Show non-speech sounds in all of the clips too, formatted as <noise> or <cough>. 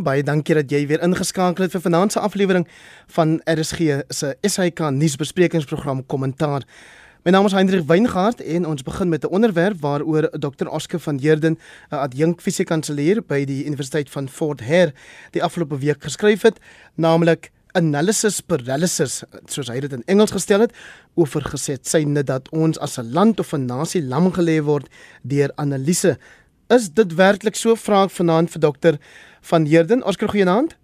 Baie dankie dat jy weer ingeskakel het vir vanaand se aflewering van RSG se SAK nuusbesprekingsprogram Kommentaar. My naam is Hendrik Weingart en ons begin met 'n onderwerp waaroor Dr. Oscar van Heerden, 'n adjunk fisiekanselier by die Universiteit van Fort Hare, die afgelope week geskryf het, naamlik analysis paralysis, soos hy dit in Engels gestel het, oorgeset synde dat ons as 'n land of 'n nasie lam gelê word deur analise. Is dit werklik so? Vra ek vanaand vir dokter van Heerden. Oscar goeienaand.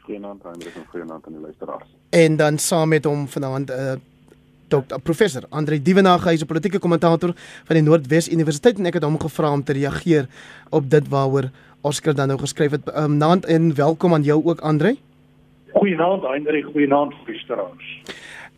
Goeienaand, Hendrik en goeienaand aan die luisteraars. En dan saam met hom vanaand 'n uh, eh, Dr. Professor Andre Dievenage, hy's 'n politieke kommentator van die Noordwes Universiteit en ek het hom gevra om te reageer op dit waaroor Oscar dan nou geskryf het. Um, naand en welkom aan jou ook Andre. Goeienaand Andre, goeienaand luisteraars.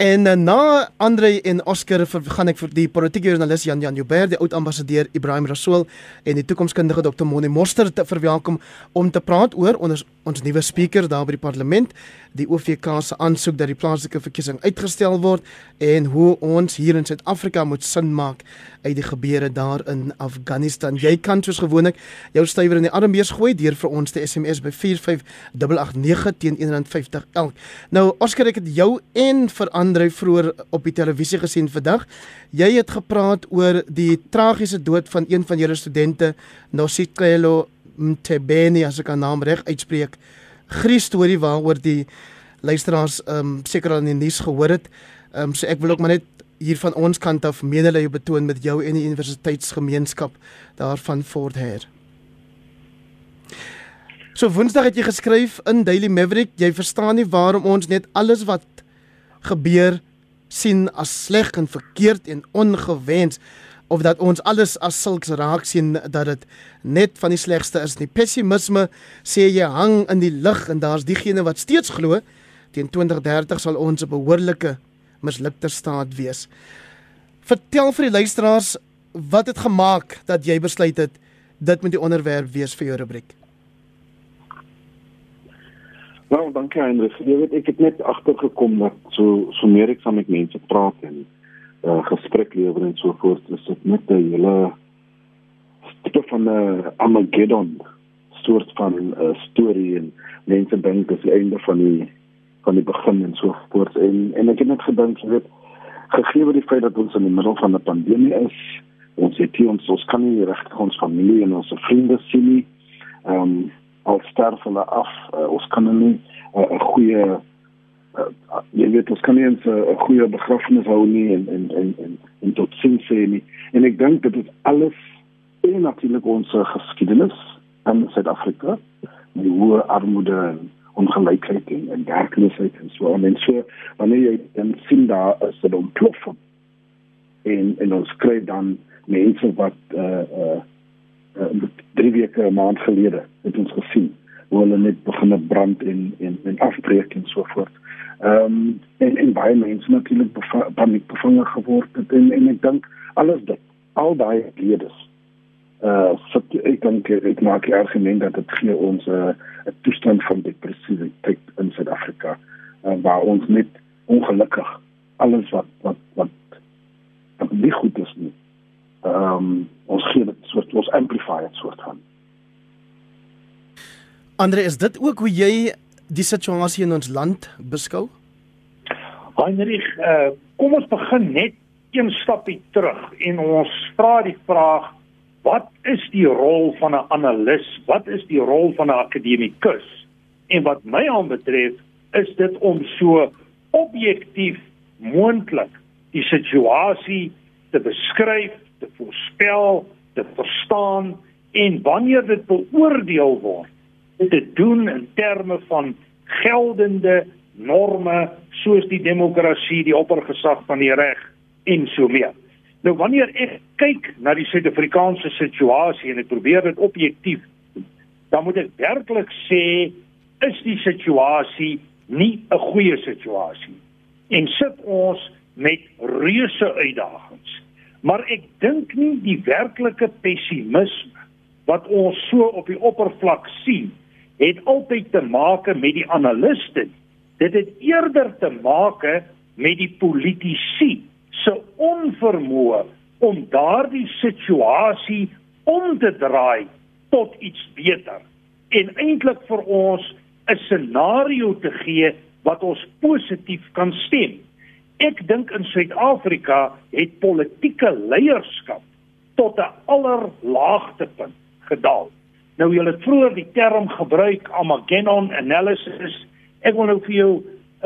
En uh, na Andre en Oscar gaan ek vir die politieke joernalis Jan Jan Joubert, die oud ambassadeur Ibrahim Rasool en die toekomskundige Dr. Moni Moster te verwelkom om te praat oor ons ons nuwe spreker daar by die parlement, die OVK se aansoek dat die plaaslike verkiesing uitgestel word en hoe ons hier in Suid-Afrika moet sin maak uit die gebeure daar in Afghanistan. Jy kan soos gewoonlik jou stywer in die armbeers gooi deur vir ons te SMS by 45889 teen R1.50 elk. Nou Oscar ek het jou en vir Andre vroeër op die televisie gesien vandag. Jy het gepraat oor die tragiese dood van een van julle studente, Nosicelo Mtebeni as ek haar naam reg uitspreek. Grie storie waaroor die luisteraars ehm um, seker al in die nuus gehoor het. Ehm um, so ek wil ook maar net hier van ons kant af medelee betoon met jou en die universiteitsgemeenskap daarvan Fort Hare. So Woensdag het jy geskryf in Daily Maverick, jy verstaan nie waarom ons net alles wat gebeur sien as sleg en verkeerd en ongewens of dat ons alles as sulks raak sien dat dit net van die slegste is nie. Pessimisme sê jy hang in die lug en daar's diegene wat steeds glo teen 2030 sal ons 'n behoorlike mislukte staat wees. Vertel vir die luisteraars wat het gemaak dat jy besluit het dit moet die onderwerp wees vir jou rubriek. Nou, dankie Hendrik. Jy weet ek het net agtergekom dat so so meer ek saam met mense praat en uh, gesprek lewer en so voort is dit net 'n hele tipe van 'n uh, Armageddon soort van 'n uh, storie en mense dink dit is die einde van die van die begin en so voort. En en ek het net gedink jy weet gegee die feit dat ons in die middel van 'n pandemie is ons het hier ons ons kan nie regtig ons familie en ons vriende sien nie. Ehm um, al sterf hulle af uh, ons kan nie uh, 'n goeie uh, jy weet ons kan nie 'n uh, goeie begrafnis hou nie en en en en, en tot sien sê nie. En ek dink dit is alles en natuurlik ons geskiedenis in Suid-Afrika die hoë armoede en ongelykheid en, en werkloosheid en so en so wanneer jy dan sien daar is 'n ontploffing en en ons kry dan mense wat uh uh, uh drie weke 'n maand gelede het ons gesien hoe hulle net begin brand en en en afbreek en so voort. Ehm um, en en baie mense natuurlik paniek bevange geword het en en ek dink alles dit al daai ledes uh ek dink ek maak die argument dat dit gee ons 'n uh, toestand van depressiwiteit in Suid-Afrika uh, waar ons net ongelukkig alles wat wat wat wat nie goed is nie. Ehm um, ons gee dit soort ons amplify dit soort van. Andre, is dit ook hoe jy die situasie in ons land beskou? Heinrich, uh, kom ons begin net een stapie terug en ons vra die vraag wat is die rol van 'n analis? Wat is die rol van 'n akademikus? En wat my aanbetref, is dit om so objektief moontlik die situasie te beskryf, te voorspel, te verstaan en wanneer dit beoordeel word te doen in terme van geldende norme soos die demokrasie, die oppergesag van die reg en so meer. Nou wanneer ek kyk na die Suid-Afrikaanse situasie en ek probeer dit objektief dan moet ek werklik sê is die situasie nie 'n goeie situasie en sit ons met reuse uitdagings. Maar ek dink nie die werklike pessimisme wat ons so op die oppervlak sien het altyd te maak met die analiste. Dit het eerder te maak met die politici se onvermoë om daardie situasie om te draai tot iets beter. en eintlik vir ons 'n scenario te gee wat ons positief kan stem. Ek dink in Suid-Afrika het politieke leierskap tot 'n allerlaagtepunt gedaal. Nou jy het vroeër die term gebruik Armageddon analysis. Ek wil nou vir jou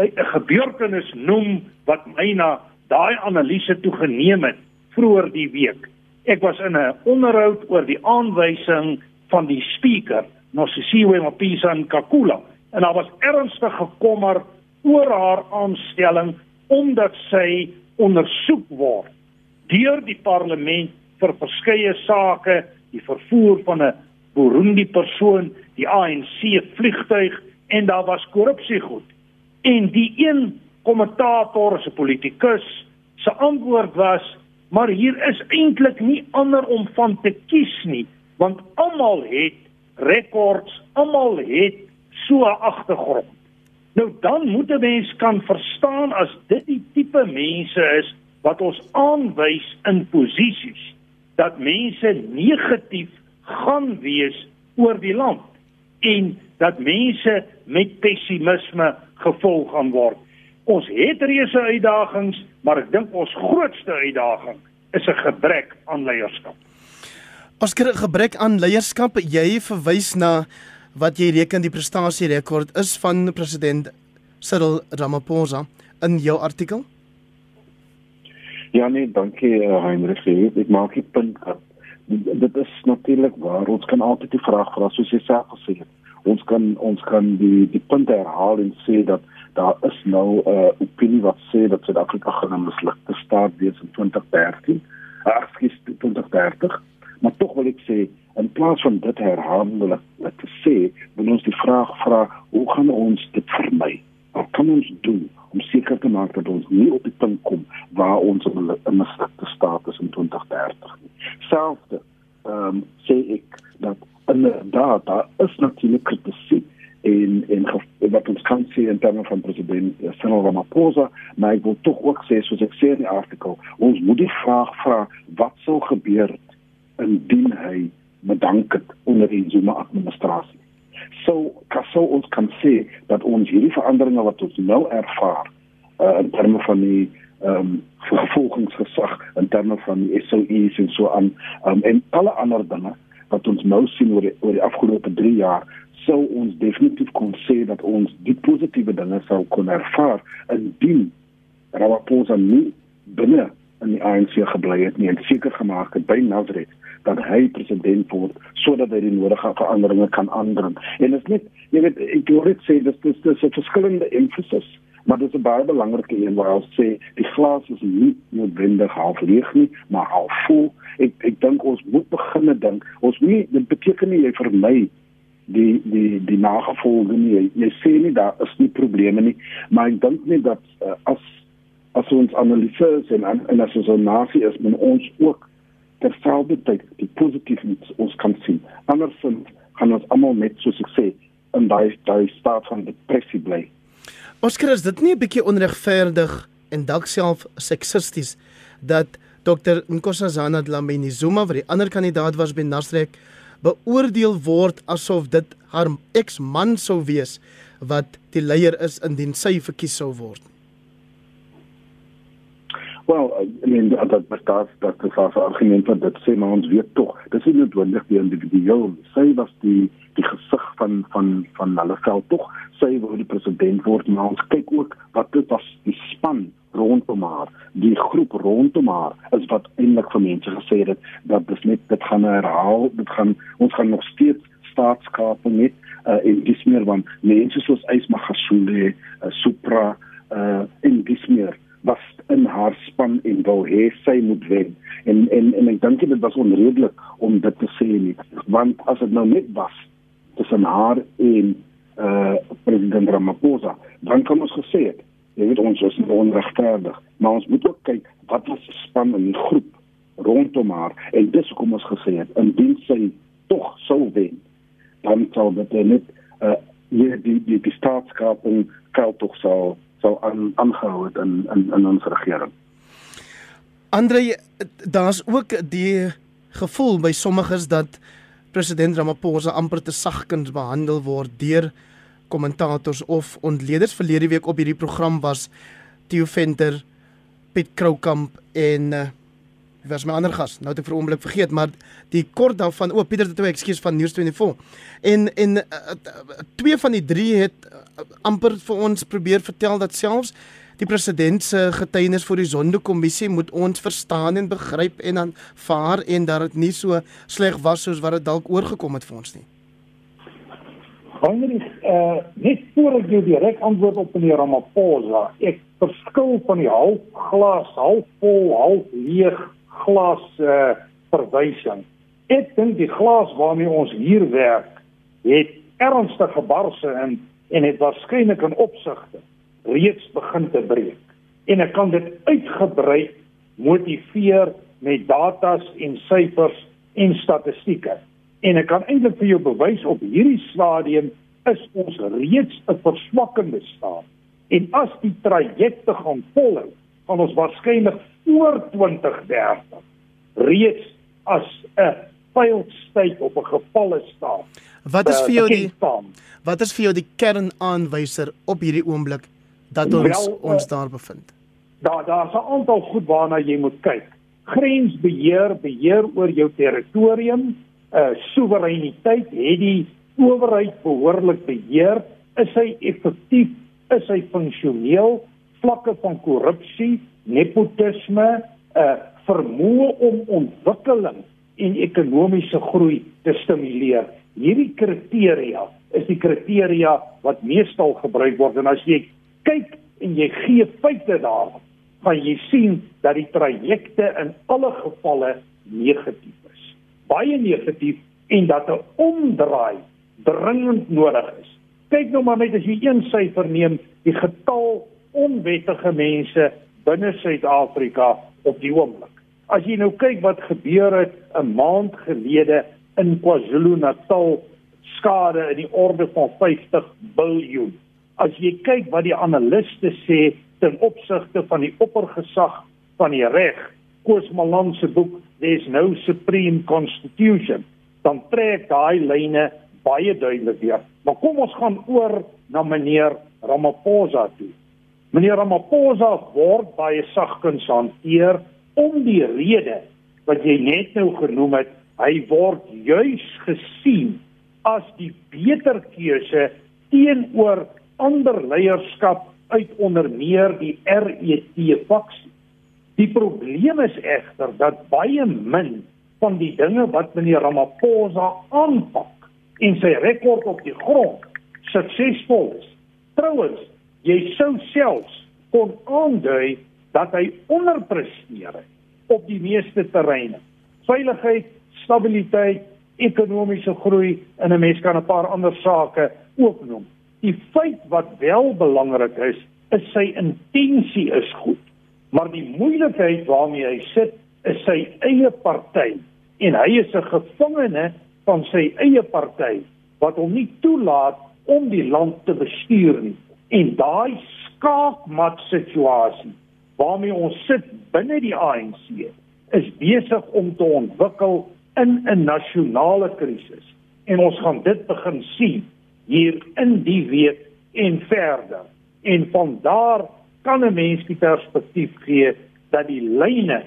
'n gebeurtenis noem wat my na daai analise toe geneem het vroeër die week. Ek was in 'n onderhoud oor die aanwysing van die speaker, Nosisiwe Mapisa Nkakula, en daar was ernstige kommer oor haar aanstelling omdat sy ondersoek word deur die parlement vir verskeie sake, die vervoer van 'n Burundi persoon, die ANC vliegtuig en daar was korrupsie goed. En die een kommentator, 'n politikus, se antwoord was: "Maar hier is eintlik nie ander om van te kies nie, want almal het rekords, almal het so 'n agtergrond." Nou dan moet 'n mens kan verstaan as dit die tipe mense is wat ons aanwys in posisies dat mense negatief gaan wees oor die land en dat mense met pessimisme gevolg gaan word. Ons het reuse uitdagings, maar ek dink ons grootste uitdaging is 'n gebrek aan leierskap. Oscar, 'n gebrek aan leierskap, jy verwys na wat jy reken die prestasie rekord is van president Cyril Ramaphosa in jou artikel? Ja nee, dankie uh, Heinrich. Ek maak die punt dat dit is natuurlik waar ons kan altyd die vraag vra soos jy self gesê het. Ons kan ons kan die die punt herhaal en sê dat daar is nou 'n uh, opinie wat sê dat Suid-Afrika gaan 'n mislukte staat wees in 2013. Ag, skies 2030. Maar tog wil ek sê in plaas van dit herhaal ek te sê, wil ons die vraag vra, hoe gaan ons dit vermy? Wat kan ons doen om seker te maak dat ons nie op die punt kom waar ons 'n mislukte staat is in 2030 nie. Selfde ehm um, sê ek dat inderdaad daar is natuurlik kritiek in in wat ons kan sien in terme van president Cyril Ramaphosa, maar ek wil tog ook sê soos ek sê in die artikel, ons moet die vraag vra wat sou gebeur indien hy bedank het onder die Zuma administrasie sou kasou ons kan sê dat ons hierdie veranderinge wat ons nou ervaar uh, in terme van die ehm um, vervolgingsgesag in terme van die SOEs en so aan um, en alle ander dinge wat ons nou sien oor die, oor die afgelope 3 jaar sou ons definitief kon sê dat ons die positiewe dinge sou kon ervaar indien Ramaphosa nie binne in die ANC gebly het nie en seker gemaak het by Nazareth dat hy president word sodat hy die nodige veranderinge kan aanbring. En dit is net, jy weet, ek wil net sê dis dis 'n verskillende emphasis, maar dit is 'n baie belangrike een waar ons sê die glas is nie noodwendig half leeg nie, maar half vol. Ek ek dink ons moet begin dink. Ons nie dit beteken nie jy vermy die die die nagevolge nie. Jy, sê nie daar is nie probleme nie, maar ek dink net dat uh, as as ons analiseer en en as ons nasie is, moet ons ook terselfdertyd die positiefs ons kan sien. Andersins gaan ons almal net soos ek sê in daai daai staat van depressie bly. Oskar, is dit nie 'n bietjie onregverdig en dalk self seksisties dat Dr Nkosazana Dlamini Zuma wat die ander kandidaat was by Nasrek beoordeel word asof dit haar eksman sou wees wat die leier is indien sy verkies sou word? Wel, I mean dat dat bestaat dat die fase argument wat dit sê maar ons weet tog, dis nie noodwendig die individueel. Sy was die die gesig van van van hulle veld tog. Sy wou die president word, maar ons kyk ook wat dit was die span rondom haar, die groep rondom haar is wat eintlik vir mense gesê het dat dis net dit gaan herhaal, dit gaan ons gaan nog steeds staatskape net uh, en dis meer van mense soos Ysmagashule, uh, Supra uh, en dis meer was in haar span en wou hê sy moet wen. En en en ek dink dit was onredelik om dit te sê nie, want as dit nou net was tussen haar en uh, president Ramaphosa, dan kan ons gesê het, jy weet ons is onregverdig, maar ons moet ook kyk wat was die span in die groep rondom haar? En dis hoekom ons gesê het indien sy tog sou wen, dan sou dit net uh, die die die, die staatskaping geld tog sou sou aan aangehou het in in in ons regering. Andre, daar's ook die gevoel by sommiges dat president Ramaphosa amper te sagkens behandel word deur kommentators of ontleeders verlede week op hierdie program was Theo Venter, Piet Kroukamp en uh, was my ander gas. Nou het ek vir 'n oomblik vergeet, maar die kort daarvan, o Pieter het toe ekskuus van News24. En en uh, twee van die drie het uh, amper vir ons probeer vertel dat selfs die president se getuienis voor die Sondekommissie moet ons verstaan en begryp en aanvaar en dat dit nie so sleg was soos wat dit dalk oorgekom het vir ons nie. Heinrich, uh, net voor ek jou direk antwoord op meneer Ramaphosa, ek verskil van die half glas, half vol, half leeg glas uh, verwysing. Ek dink die glas waarmee ons hier werk, het ernstige barse in en het waarskynlik in opsigte reeds begin te breek. En ek kan dit uitgebrei motiveer met datas en syfers en statistieke. En ek kan eintlik vir jou bewys op hierdie stadium is ons reeds 'n verswakkende staat. En as die trajecte gaan volhou, gaan ons waarskynlik voor 2030 reeds as 'n pyltyd op 'n gevalle staat. Wat is vir jou die Wat is vir jou die kernaanwyser op hierdie oomblik dat ons Wel, uh, ons daar bevind? Daar daar's 'n aantal goed waarna jy moet kyk. Grensbeheer, beheer oor jou territorium, uh soewereiniteit, het die owerheid behoorlik beheer? Is hy effektief? Is hy funksioneel? Vlakke van korrupsie, nepotisme, 'n uh, vermoë om ontwikkeling en ekonomiese groei te stimuleer. Hierdie kriteria is die kriteria wat meestal gebruik word en as jy kyk en jy gee feite daarop, gaan jy sien dat die trajecte in alle gevalle negatief is. Baie negatief en dat 'n omdraai dringend nodig is. Kyk nou maar net as jy een syfer neem, die getal onwettige mense binne Suid-Afrika op die oomblik. As jy nou kyk wat gebeur het 'n maand gelede in KwaZulu-Natal, skade in die orde van 50 miljard. As jy kyk wat die analiste sê ten opsigte van die oppergesag van die reg, Koos Malan se boek There's no supreme constitution, dan trek daai lyne baie duidelik weer. Maar kom ons gaan oor na meneer Ramaphosa toe. Meneer Ramaphosa word baie sagkens hanteer om die rede wat jy net nou genoem het. Hy word juis gesien as die beter keuse teenoor ander leierskap uit onder meer die RET faksie. Die probleem is egter dat baie min van die dinge wat meneer Ramaphosa aanpak en sy rekord op die grond suksesvol is. Trouwens, jy sou selfs kon aandui dat hy onderpresteer op die meeste terreine. Veiligheid, stabiliteit, ekonomiese groei en 'n mens kan 'n paar ander sake ook noem. Die feit wat wel belangrik is, is sy intensie is goed, maar die moeilikheid waarmee hy sit is sy eie party en hy is 'n gevangene van sy eie party wat hom nie toelaat om die land te bestuur nie. En daai skaakmat situasie waarmee ons sit binne die ANC is besig om te ontwikkel in 'n nasionale krisis. En ons gaan dit begin sien hier in die week en verder. En van daar kan 'n mens die perspektief gee dat die lyne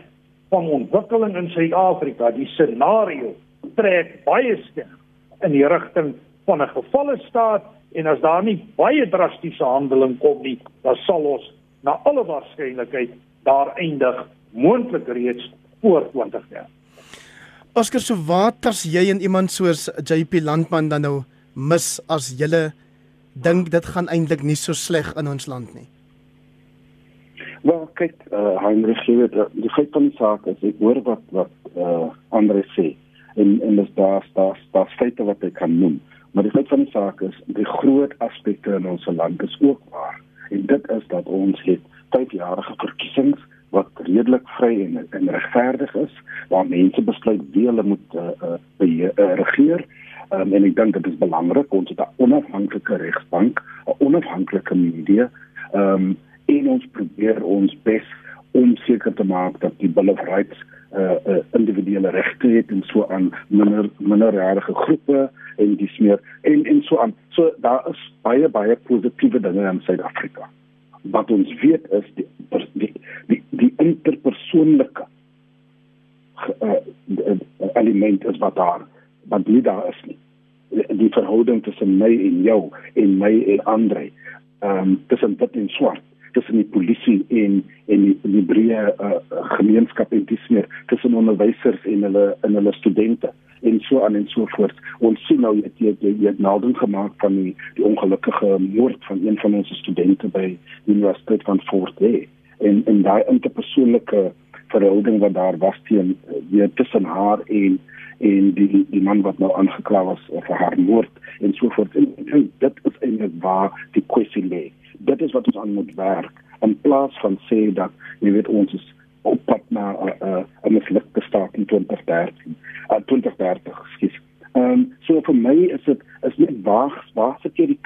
van ontwikkeling in Suid-Afrika die scenario trek baie sterk in die rigting van 'n gevalle staat en as daar nie baie drastiese handeling kom nie, dan sal ons na alle waarskynlikheid daar eindig moontlik reeds voor 2030. Oscar, so wat as jy en iemand soos JP Landman dan nou mis as julle dink dit gaan eintlik nie so sleg in ons land nie? Wel, kyk, uh, Heinrich, jy weet, die feit van die saak is ek hoor wat wat uh, Andre sê en en dis daar daar daar feite wat ek kan noem. Maar die feit van die saak is die groot aspekte in ons land is ook waar. En dit is dat ons het 5-jarige verkiesings wat redelik vry en, en regverdig is waar mense besluit wie hulle moet uh, uh, be, uh, regeer. Um, en ek dink dit is belangrik ons het 'n onafhanklike regsbank, 'n onafhanklike media. Ehm um, en ons probeer ons bes om seker te maak dat die Bill of Rights uh, uh individuele regte het en so aan minder minderjarige groepe en dis meer en en so aan. So daar is baie baie positiewe dinge in Suid-Afrika. Wat ons weet is die die die, die interpersoonlike uh, element is wat daar wat nie daar is nie. Die verhouding tussen my en jou en my en Andre. Ehm um, tussen wit en swart tussen die polisie en en die, die breë uh, gemeenskap en dis meer tussen onderwysers en hulle en hulle studente en so aan en so voort. Ons sien nou jy jy jy het melding gemaak van die die ongelukkige moord van een van ons studente by die Universiteit van Fort Lee en en daai interpersoonlike verhouding wat daar was teen weer tussen haar en en die die man wat nou aangekla was vir haar moord en so voort. En, en dit is eintlik waar die kwessie lê dit is wat ons aan moet werk in plaas van sê dat jy weet ons is op pad na 'n uh, uh, 'n mislukte staat in 2013 uh, 2030 skus. Ehm um, so vir my is dit is net waar waar sit jy die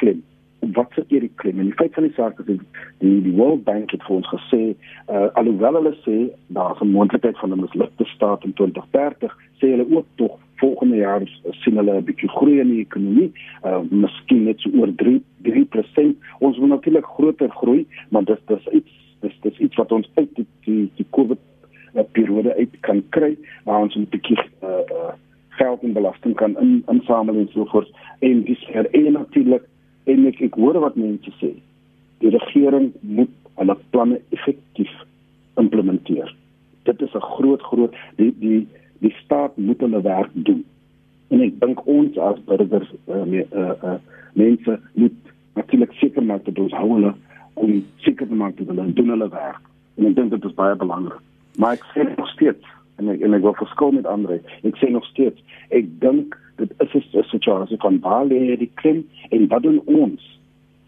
Wat sit jy die klim? En die feit van die saak is die die World Bank het vir ons gesê uh, alhoewel hulle sê daar's 'n moontlikheid van 'n mislukte staat in 2030, sê hulle ook tog volgende jaar sien hulle 'n bietjie groei in die ekonomie, uh miskien net so oor 3 3%. Ons wil natuurlik groter groei, maar dis dis iets dis dis iets wat ons uit die die, die COVID uh, periode uit kan kry, waar ons 'n bietjie uh, uh geld en belasting kan in insamel en so voort. En dis vir en natuurlik en ek, ek hoor wat mense sê. Die regering moet hulle planne effektief implementeer. Dit is 'n groot groot die die die staat moet hulle werk doen. En ek dink ons as burgers uh, me, uh, uh, mense moet natuurlik seker maak dat ons hou hulle om seker te maak dat hulle doen hulle werk. En ek dink dit is baie belangrik. Maar ek sê nog steeds en ek, en ek wil verskil met ander. Ek sê nog steeds ek dink dit is 'n situasie van baie die klim en wat doen ons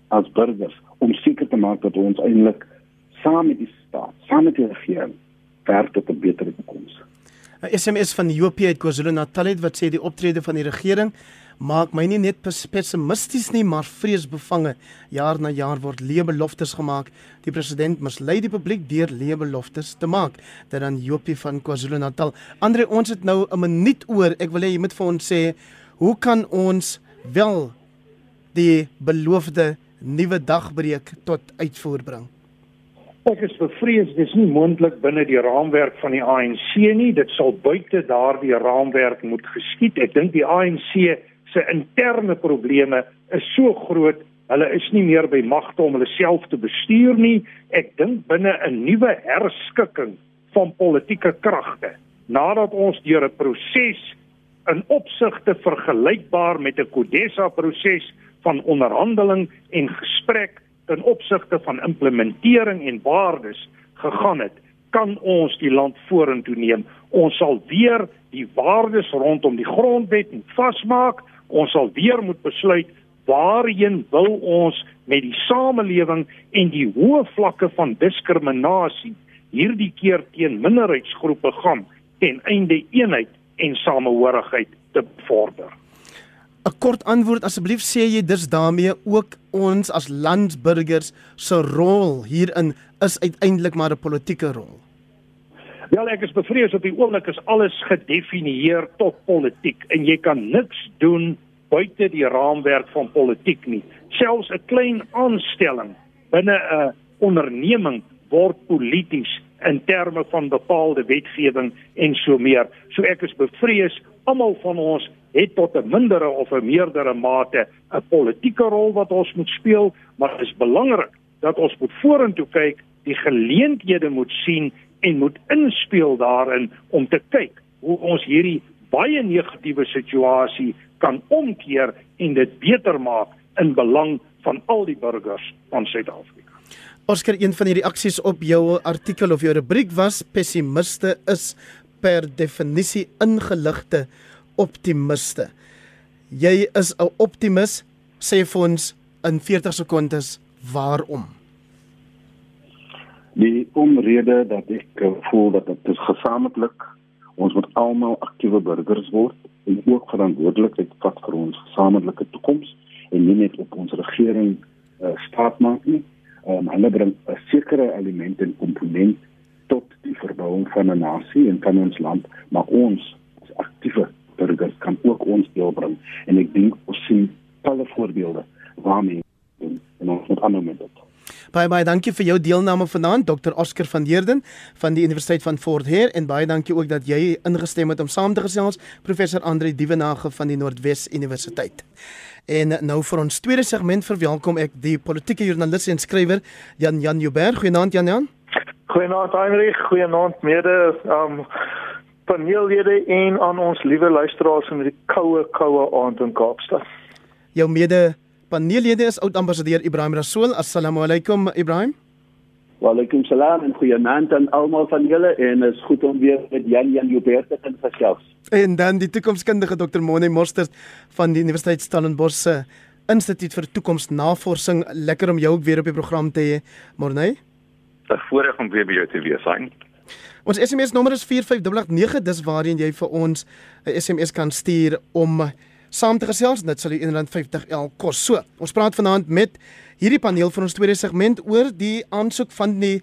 as burgers om seker te maak dat ons eintlik saam met die staat, saam met die regering werk tot 'n beter toekoms. 'n SMS van JP uit KwaZulu-Natal wat sê die optrede van die regering maak my nie net pessimisties nie, maar vreesbevange. Jaar na jaar word leebeloftes gemaak. Die president mislei die publiek deur leebeloftes te maak. Dit dan JP van KwaZulu-Natal. Andre, ons het nou 'n minuut oor. Ek wil hê jy moet vir ons sê, hoe kan ons wel die beloofde nuwe dagbreek tot uitvoer bring? Ek is bevrees dis nie moontlik binne die raamwerk van die ANC nie. Dit sal buite daardie raamwerk moet geskied. Ek dink die ANC se interne probleme is so groot, hulle is nie meer by magte om hulle self te bestuur nie. Ek dink binne 'n nuwe herskikking van politieke kragte, nadat ons deur 'n proses in opsigte vergelykbaar met 'n Kodesa proses van onderhandeling en gesprek ten opsigte van implementering en waardes gegaan het, kan ons die land vorentoe neem. Ons sal weer die waardes rondom die grondwet vasmaak. Ons sal weer moet besluit waarheen wil ons met die samelewing en die hoë vlakke van diskriminasie hierdie keer teen minderheidsgroepe gaan ten einde eenheid en samehorigheid te vorder. 'n kort antwoord asseblief sê jy dis daarmee ook ons as landsburgers se rol hierin is uiteindelik maar 'n politieke rol. Wel ek is bevrees op die oomblik is alles gedefinieer tot politiek en jy kan niks doen buite die raamwerk van politiek nie. Selfs 'n klein aanstelling binne 'n onderneming word polities in terme van bepaalde wetgewing en so meer. So ek is bevrees almal van ons het tot 'n mindere of 'n meerdere mate 'n politieke rol wat ons moet speel, maar dit is belangrik dat ons moet vorentoe kyk, die geleenthede moet sien en moet inspel daarin om te kyk hoe ons hierdie baie negatiewe situasie kan omkeer en dit beter maak in belang van al die burgers van Suid-Afrika. Oscar, een van die reaksies op jou artikel of jou rubriek was pessimiste is per definisie ingeligte optimiste. Jy is 'n optimis, sê vir ons in 40 sekondes waarom? Die omrede dat ek voel dat dit gesamentlik ons moet almal aktiewe burgers word en ook verantwoordelikheid vat vir ons gesamentlike toekoms en nie net op ons regering uh, staat maak nie. Um, hulle bring 'n sekere element en komponent tot die verbouing van 'n nasie en van ons land, maar ons Baie baie dankie vir jou deelname vanaand Dr Oscar van Heerden van die Universiteit van Fort Hare en baie dankie ook dat jy ingestem het om saam te gesels professor Andre Dievenage van die Noordwes Universiteit. En nou vir ons tweede segment verwelkom ek die politieke joernalis en skrywer Jan Jan Joubert. Goeienaand Jan Jan. Goeienaand Heinrich, goeienaand mede um paneellede en aan ons liewe luisteraars in die koue koue aand in Kaapstad. Jou mede paneellede is oud ambassadeur Ibrahim Rasool. Assalamu alaykum Ibrahim. Wa alaykum salaam en goeienaand aan almal van julle en is goed om weer met Jan Jan Joubert te kan gesels. En dan die toekomskundige Dr. Mone Mostert van die Universiteit Stellenbosch se Instituut vir Toekomsnavorsing. Lekker om jou ook weer op die program te hê, Morney. 'n Voorreg om weer by jou te wees, Hein. Ons SMS nommer is 4589, dis waarheen jy vir ons 'n SMS kan stuur om saam te gesels. Dit sal jou R1.50 el kos. So, ons praat vanaand met hierdie paneel van ons tweede segment oor die aansoek van die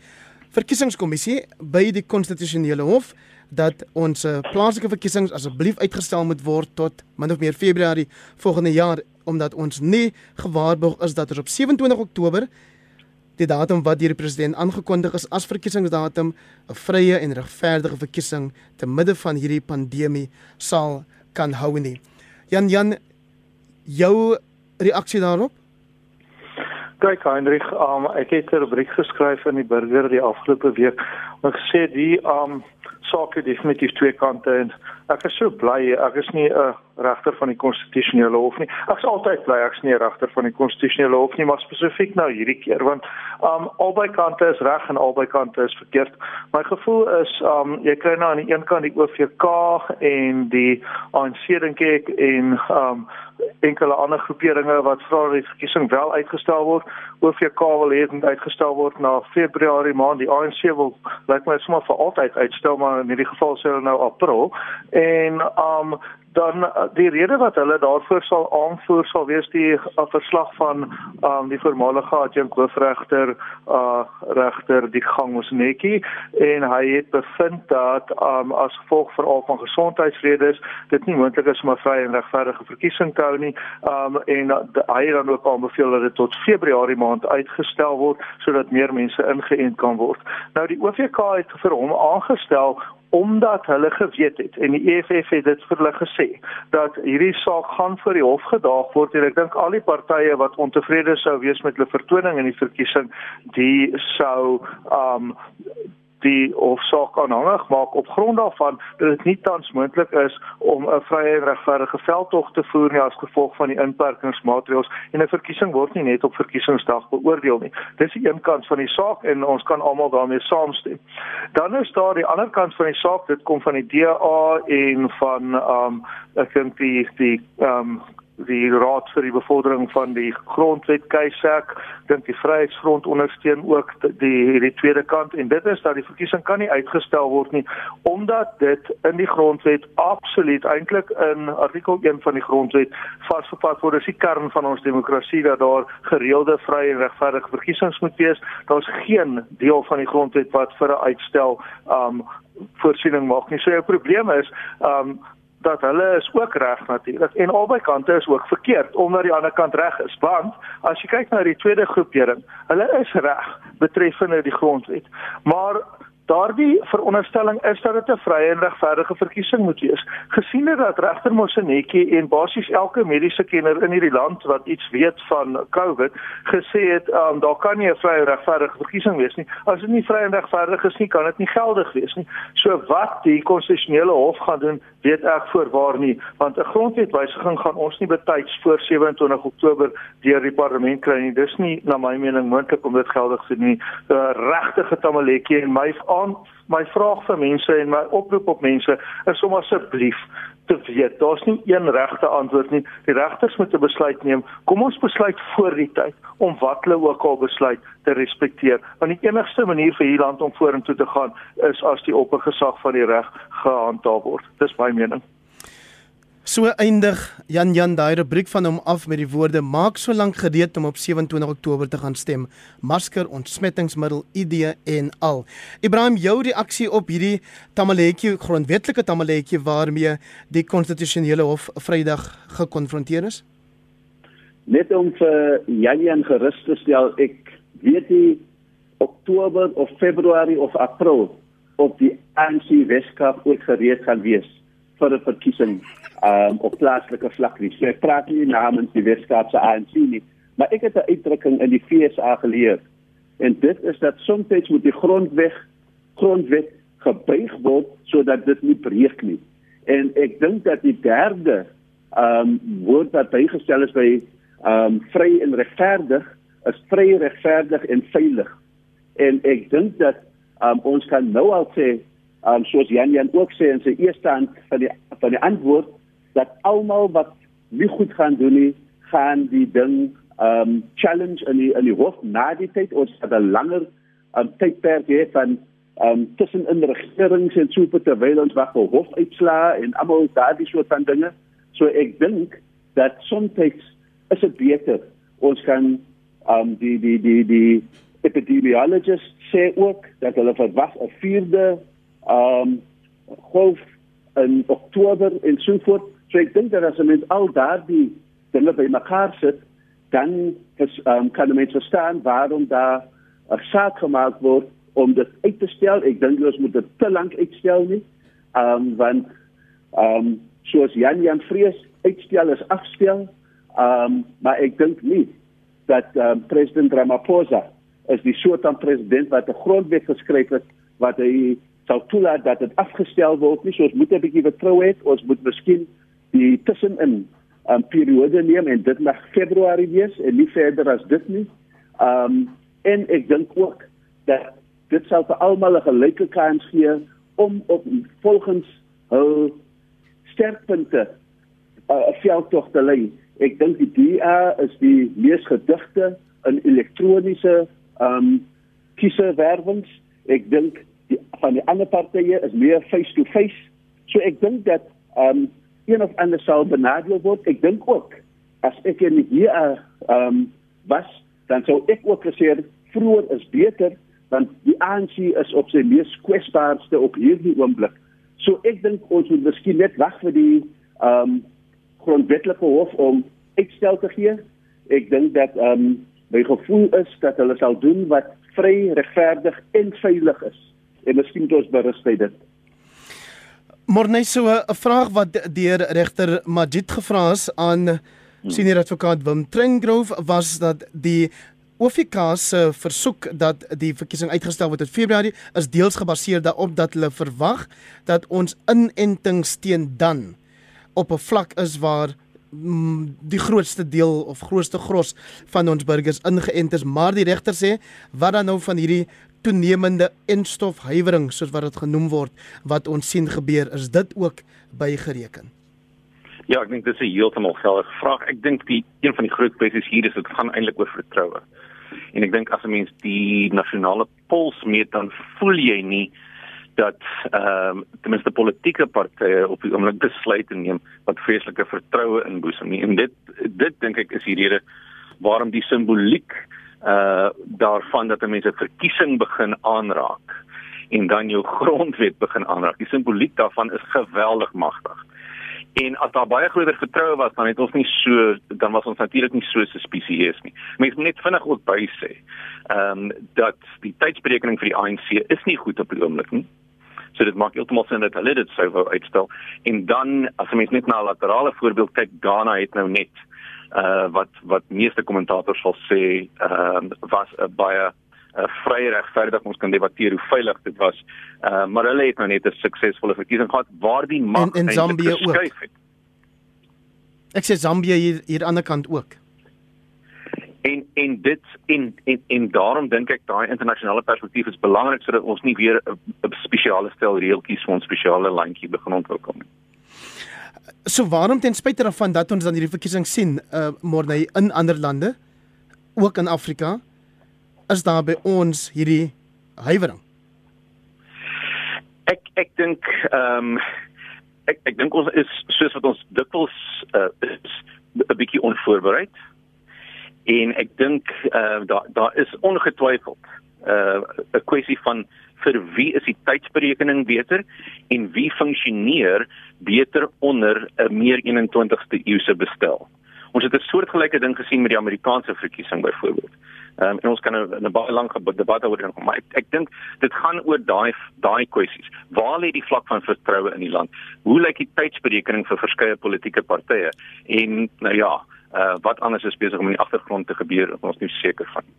verkiesingskommissie by die konstitusionele hof dat ons plaaslike verkiesings asseblief uitgestel moet word tot min of meer Februarie volgende jaar omdat ons nie gewaarborg is dat ons op 27 Oktober die datum wat deur die president aangekondig is as verkiesingsdatum 'n vrye en regverdige verkiesing te midde van hierdie pandemie sal kan hou nie. Jan Jan jou reaksie daarop? Kyk Heinrich, um, ek het 'n rubriek geskryf in die burger die afgelope week. Ek sê die um saak het definitief twee kante en ek is so bly ek is nie 'n regter van die konstitusionele hof nie. Ek's altyd bly ek's nie 'n regter van die konstitusionele hof nie, maar spesifiek nou hierdie keer want um albei kante is reg en albei kante is verkeerd. My gevoel is um jy kry nou aan die een kant die OVK en die ANC dink ek en um enkele ander groeperinge wat vra dat die verkiesing wel uitgestel word. OVK wil hê dit uitgestel word na Februarie maand. Die ANC wil lyk my sommer vir altyd uitstel, maar in hierdie geval sê hulle nou April. En um dan uh, die rede wat hulle daarvoor sal aanvoer sal wees die uh, verslag van um, die voormalige adjunk hoofregter uh regter die gang ons netjie. En hy het bevind dat um, as gevolg veral van gesondheidsredes dit nie moontlik is om 'n vrye en regverdige verkiesing te hou nie. Um, en uh, hy het dan ook aanbeveel dat dit tot Februarie maand uitgestel word sodat meer mense ingeënt kan word. Nou die OVK het vir hom aangestel omdat hulle geweet het en die EFF het dit vir hulle gesê dat hierdie saak gaan voor die hof gedaag word en ek dink al die partye wat ontevrede sou wees met hulle vertoning in die verkiesing die sou um die hofsaak aanhangig maak op grond daarvan dat dit nie tans moontlik is om 'n vrye en regverdige veldtog te voer nie as gevolg van die inperkingsmaatreëls en 'n verkiesing word nie net op verkiesingsdag beoordeel nie. Dis die een kant van die saak en ons kan almal daarmee saamstem. Dan is daar die ander kant van die saak, dit kom van die DA en van ehm um, ek dink die die ehm um, die raad vir die bevordering van die grondwet keisek dink die vryheidsfront ondersteun ook die hierdie tweede kant. En dit is dat die verkiesing kan nie uitgestel word nie omdat dit in die grondwet absoluut eintlik in artikel 1 van die grondwet vasgevat word. As die kern van ons demokrasie dat daar gereelde vrye en regverdige verkiesings moet wees. Daar's geen deel van die grondwet wat vir 'n uitstel um voorsiening maak nie. So jou probleem is um dat hulle is ook reg natuurlik en albei kante is ook verkeerd omdat die ander kant reg is. Want as jy kyk na die tweede groepering hulle is reg betreffende die grondwet maar Daardie veronderstelling is dat dit 'n vrye en regverdige verkiesing moet wees. Gesien dat regter Mosenetjie en basies elke mediese kenner in hierdie land wat iets weet van COVID gesê het, um, daar kan nie 'n vrye en regverdige verkiesing wees nie. As dit nie vry en regverdig is nie, kan dit nie geldig wees nie. So wat die konstitusionele hof gaan doen, weet ek voorwaar nie, want 'n grondwetwysiging gaan ons nie betyds voor 27 Oktober deur die parlement kry nie. Dis nie na my mening moontlik om dit geldig te doen nie. uh, Regte tamaletjie en my aan my vraag vir mense en my oproep op mense is om asseblief te weet daar's nie een regte antwoord nie. Die regters moet 'n besluit neem. Kom ons besluit voor die tyd om wat hulle ook al besluit te respekteer. Want die enigste manier vir hierdie land om vorentoe te gaan is as die oppergesag van die reg gehandhaaf word. Dis my mening So eindig Jan Jan daai rubriek van hom af met die woorde maak so lank gereed om op 27 Oktober te gaan stem. Masker, ontsmettingsmiddel, ID en al. Ibrahim, jou reaksie op hierdie tamaletjie, grondwetlike tamaletjie waarmee die konstitusionele hof Vrydag gekonfronteer is? Net om vir Jan Jan gerus te stel, ek weet nie Oktober of Februarie of April op die ANC Weskaap ooit gereed gaan wees vir 'n verkiesing um, op plaaslike vlak nie. So ek praat nie namens die Weskaapse ANC nie, maar ek het 'n uitdrukking in die FSA geleer. En dit is dat soms moet die grondwet grondwet gebuig word sodat dit nie breek nie. En ek dink dat die derde ehm um, woord wat bygestel is by ehm um, vry en regverdig is vry, regverdig en veilig. En ek dink dat um, ons kan nou al sê um, soos Jan Jan ook sê in sy eerste hand van die van die antwoord dat almal wat nie goed gaan doen nie gaan die ding um challenge in die in die hof na die tyd. Ons het 'n langer um, tydperk hê van um tussen in regerings en so terwyl ons wag vir hof uitslaa en almal daardie soort van dinge. So ek dink dat soms is dit beter ons kan um die die die die epidemiologists sê ook dat hulle verwag 'n vierde ehm um, golf in Oktober en so voort. So ek dink dat as ons al daardie dinge bymekaar sit, dan is, um, kan mense verstaan waarom daar 'n saak gemaak word om dit uit te stel. Ek dink ons moet dit te lank uitstel nie. Um, want um, soos Jan Jan vrees, uitstel is afstel. Um, maar ek dink nie dat um, president Ramaphosa is die soort van president wat 'n grondwet geskryf het wat hy sou toelaat dat dit afgestel word nie. So ons moet 'n bietjie vertrou hê. Ons moet miskien die tussenin 'n um, periode neem en dit na Februarie wees en nie verder as dit nie. Um en ek dink ook dat dit sal vir almal 'n gelyke kans gee om op volgens hul sterkpunte 'n uh, veldtog te lei. Ek dink die DA is die mees gedigte in elektroniese ehm um, kieserwerwings. Ek dink die van die ander partye is meer face to face. So ek dink dat ehm um, een of ander sal benadeel word. Ek dink ook as ek hier ehm um, was, dan sou ek ook gesê vroeër is beter want die ANC is op sy mees kwesbaarste op hierdie oomblik. So ek dink ons moet miskien net wag vir die ehm um, grondwetlike hof om uitstel te gee. Ek dink dat ehm um, my gevoel is dat hulle sal doen wat vry, regverdig en veilig is. En miskien moet ons berus by dit. Morne so 'n vraag wat deur regter Majid gevra is aan hmm. senior advokaat Wim Tringrove was dat die OFK se versoek dat die verkiesing uitgestel word tot Februarie is deels gebaseer daarop dat hulle verwag dat ons inentings teen dan op 'n vlak is waar die grootste deel of grootste gros van ons burgers ingeënt is, maar die regter sê wat dan nou van hierdie toenemende enstofhuiwering soos wat dit genoem word wat ons sien gebeur, is dit ook bygereken? Ja, ek dink dit is 'n heeltemal geldige vraag. Ek dink die een van die groot kwessies hier is dit gaan eintlik oor vertroue. En ek dink as 'n mens die nasionale pols meet dan voel jy nie dat ehm um, ten minste politieke partye op die oomblik besluite neem wat vreeslike vertroue inboesem nie en dit dit dink ek is die rede waarom die simboliek uh daarvan dat mense verkiesing begin aanraak en dan jou <laughs> grondwet begin aanraak. Die simboliek daarvan is geweldig magtig. En as daar baie groter vertroue was, dan het ons nie so dan was ons natuurlik nie so suspisieus nie. Mense moet net vinnig ook by sê, ehm um, dat die tydsberekening vir die ANC is nie goed op die oomblik nie. So dit maak heeltemal sin dat hulle dit sou wou uitstel. En dan as 'n mens net na 'n laterale voorbeeld kyk, Ghana het nou net uh wat wat meeste kommentators sal sê, ehm uh, was 'n baie 'n uh, vrye regverdig ons kan debatteer hoe veilig dit was. Uh maar hulle het nou net 'n suksesvolle verkiesing gehad waar die mag in Zambië ook. Het. Ek sê Zambië hier hier aan die ander kant ook en en dit en en en daarom dink ek daai internasionale perspektief is belangrik sodat ons nie weer 'n spesiale stel reeltjies vir ons spesiale landjie begin ontwikkel nie. So waarom ten spyte daarvan dat ons dan hierdie verkiesing sien uh môre in ander lande ook in Afrika is daar by ons hierdie huiwering. Ek ek dink ehm um, ek ek dink ons is soos wat ons dikwels uh, is 'n bietjie onvoorbereid. En ek dink uh, daar daar is ongetwyfeld 'n uh, kwessie van vir wie is die tydsberekening beter en wie funksioneer beter onder 'n meer 21ste eeuse bestel. Ons het 'n soortgelyke ding gesien met die Amerikaanse verkiesing byvoorbeeld. Um, en ons kan 'n baie lang debat oor dit maar ek, ek dink dit gaan oor daai daai kwessies. Waar lê die vlak van vertroue in die land? Hoe lyk die tydsberekening vir verskeie politieke partye? En nou ja, uh, wat anders is besig om in die agtergrond te gebeur, ons nie seker van nie.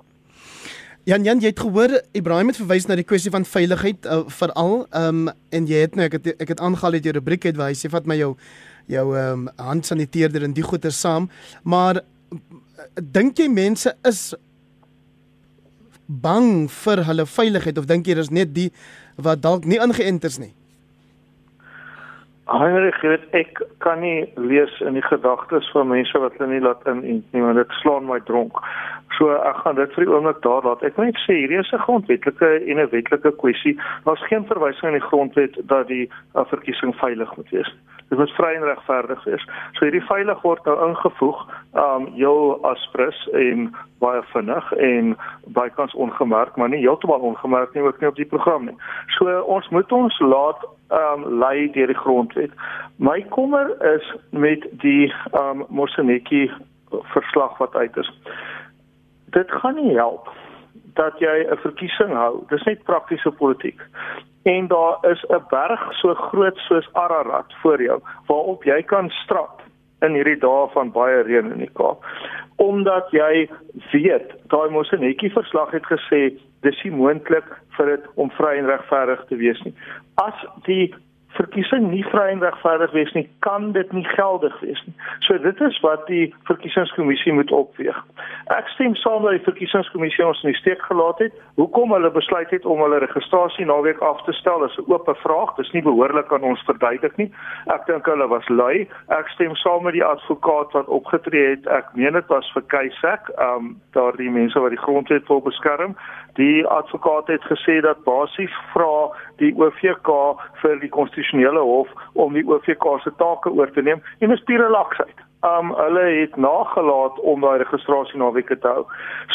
Jan Jan, jy het gehoor Ibrahim het verwys na die kwessie van veiligheid uh, veral um, en jy het nou ek het ek het aangehaal uit jou rubriek het waar hy sê vat my jou jou um, handsaniteerder en die goeie saam, maar dink jy mense is bang vir hulle veiligheid of dink jy dis net die wat dalk nie ingeënt is nie? Heinrich, weet, ek kan nie lees in die gedagtes van mense wat hulle nie laat inent nie, want dit slaan my dronk. So ek gaan dit vir die oomblik daar laat. Ek wil net sê hierdie is 'n grondwetlike en 'n wetlike kwessie. Daar's geen verwysing in die grondwet dat die uh, verkiesing veilig moet wees. Dit moet vry en regverdig wees. So hierdie veilig word nou ingevoeg, um heel aspres en baie vinnig en bykans ongemerk, maar nie heeltemal ongemerk nie ook nie op die program nie. So ons moet ons laat um lei deur die grondwet. My kommer is met die um Mosenetjie verslag wat uit is. Dit gaan nie help dat jy 'n verkiesing hou. Dis net praktiese politiek. En daar is 'n berg so groot soos Ararat voor jou waarop jy kan strap in hierdie dae van baie reën in die Kaap. Omdat jy weet, daai Mosenetjie verslag het gesê dis nie moontlik vir dit om vry en regverdig te wees nie. As die verkiesing nie vry en regverdig wees nie, kan dit nie geldig wees nie. So dit is wat die verkiesingskommissie moet opweeg. Ek stem saam dat die verkiesingskommissie ons in die steek gelaat het. Hoekom hulle besluit het om hulle registrasie naweek af te stel is 'n oop vraag. Dis nie behoorlik aan ons verduidelik nie. Ek dink hulle was lui. Ek stem saam met die advokaat wat opgetree het. Ek meen dit was vir Keisek, ehm um, daardie mense wat die grondwet wil beskerm. Die advokaat het gesê dat basies vra die OVK vir die konstitusionele hof om die OVK se take oor te neem en dis pure laksheid. Um hulle het nagelaat om daai registrasie naweke te hou.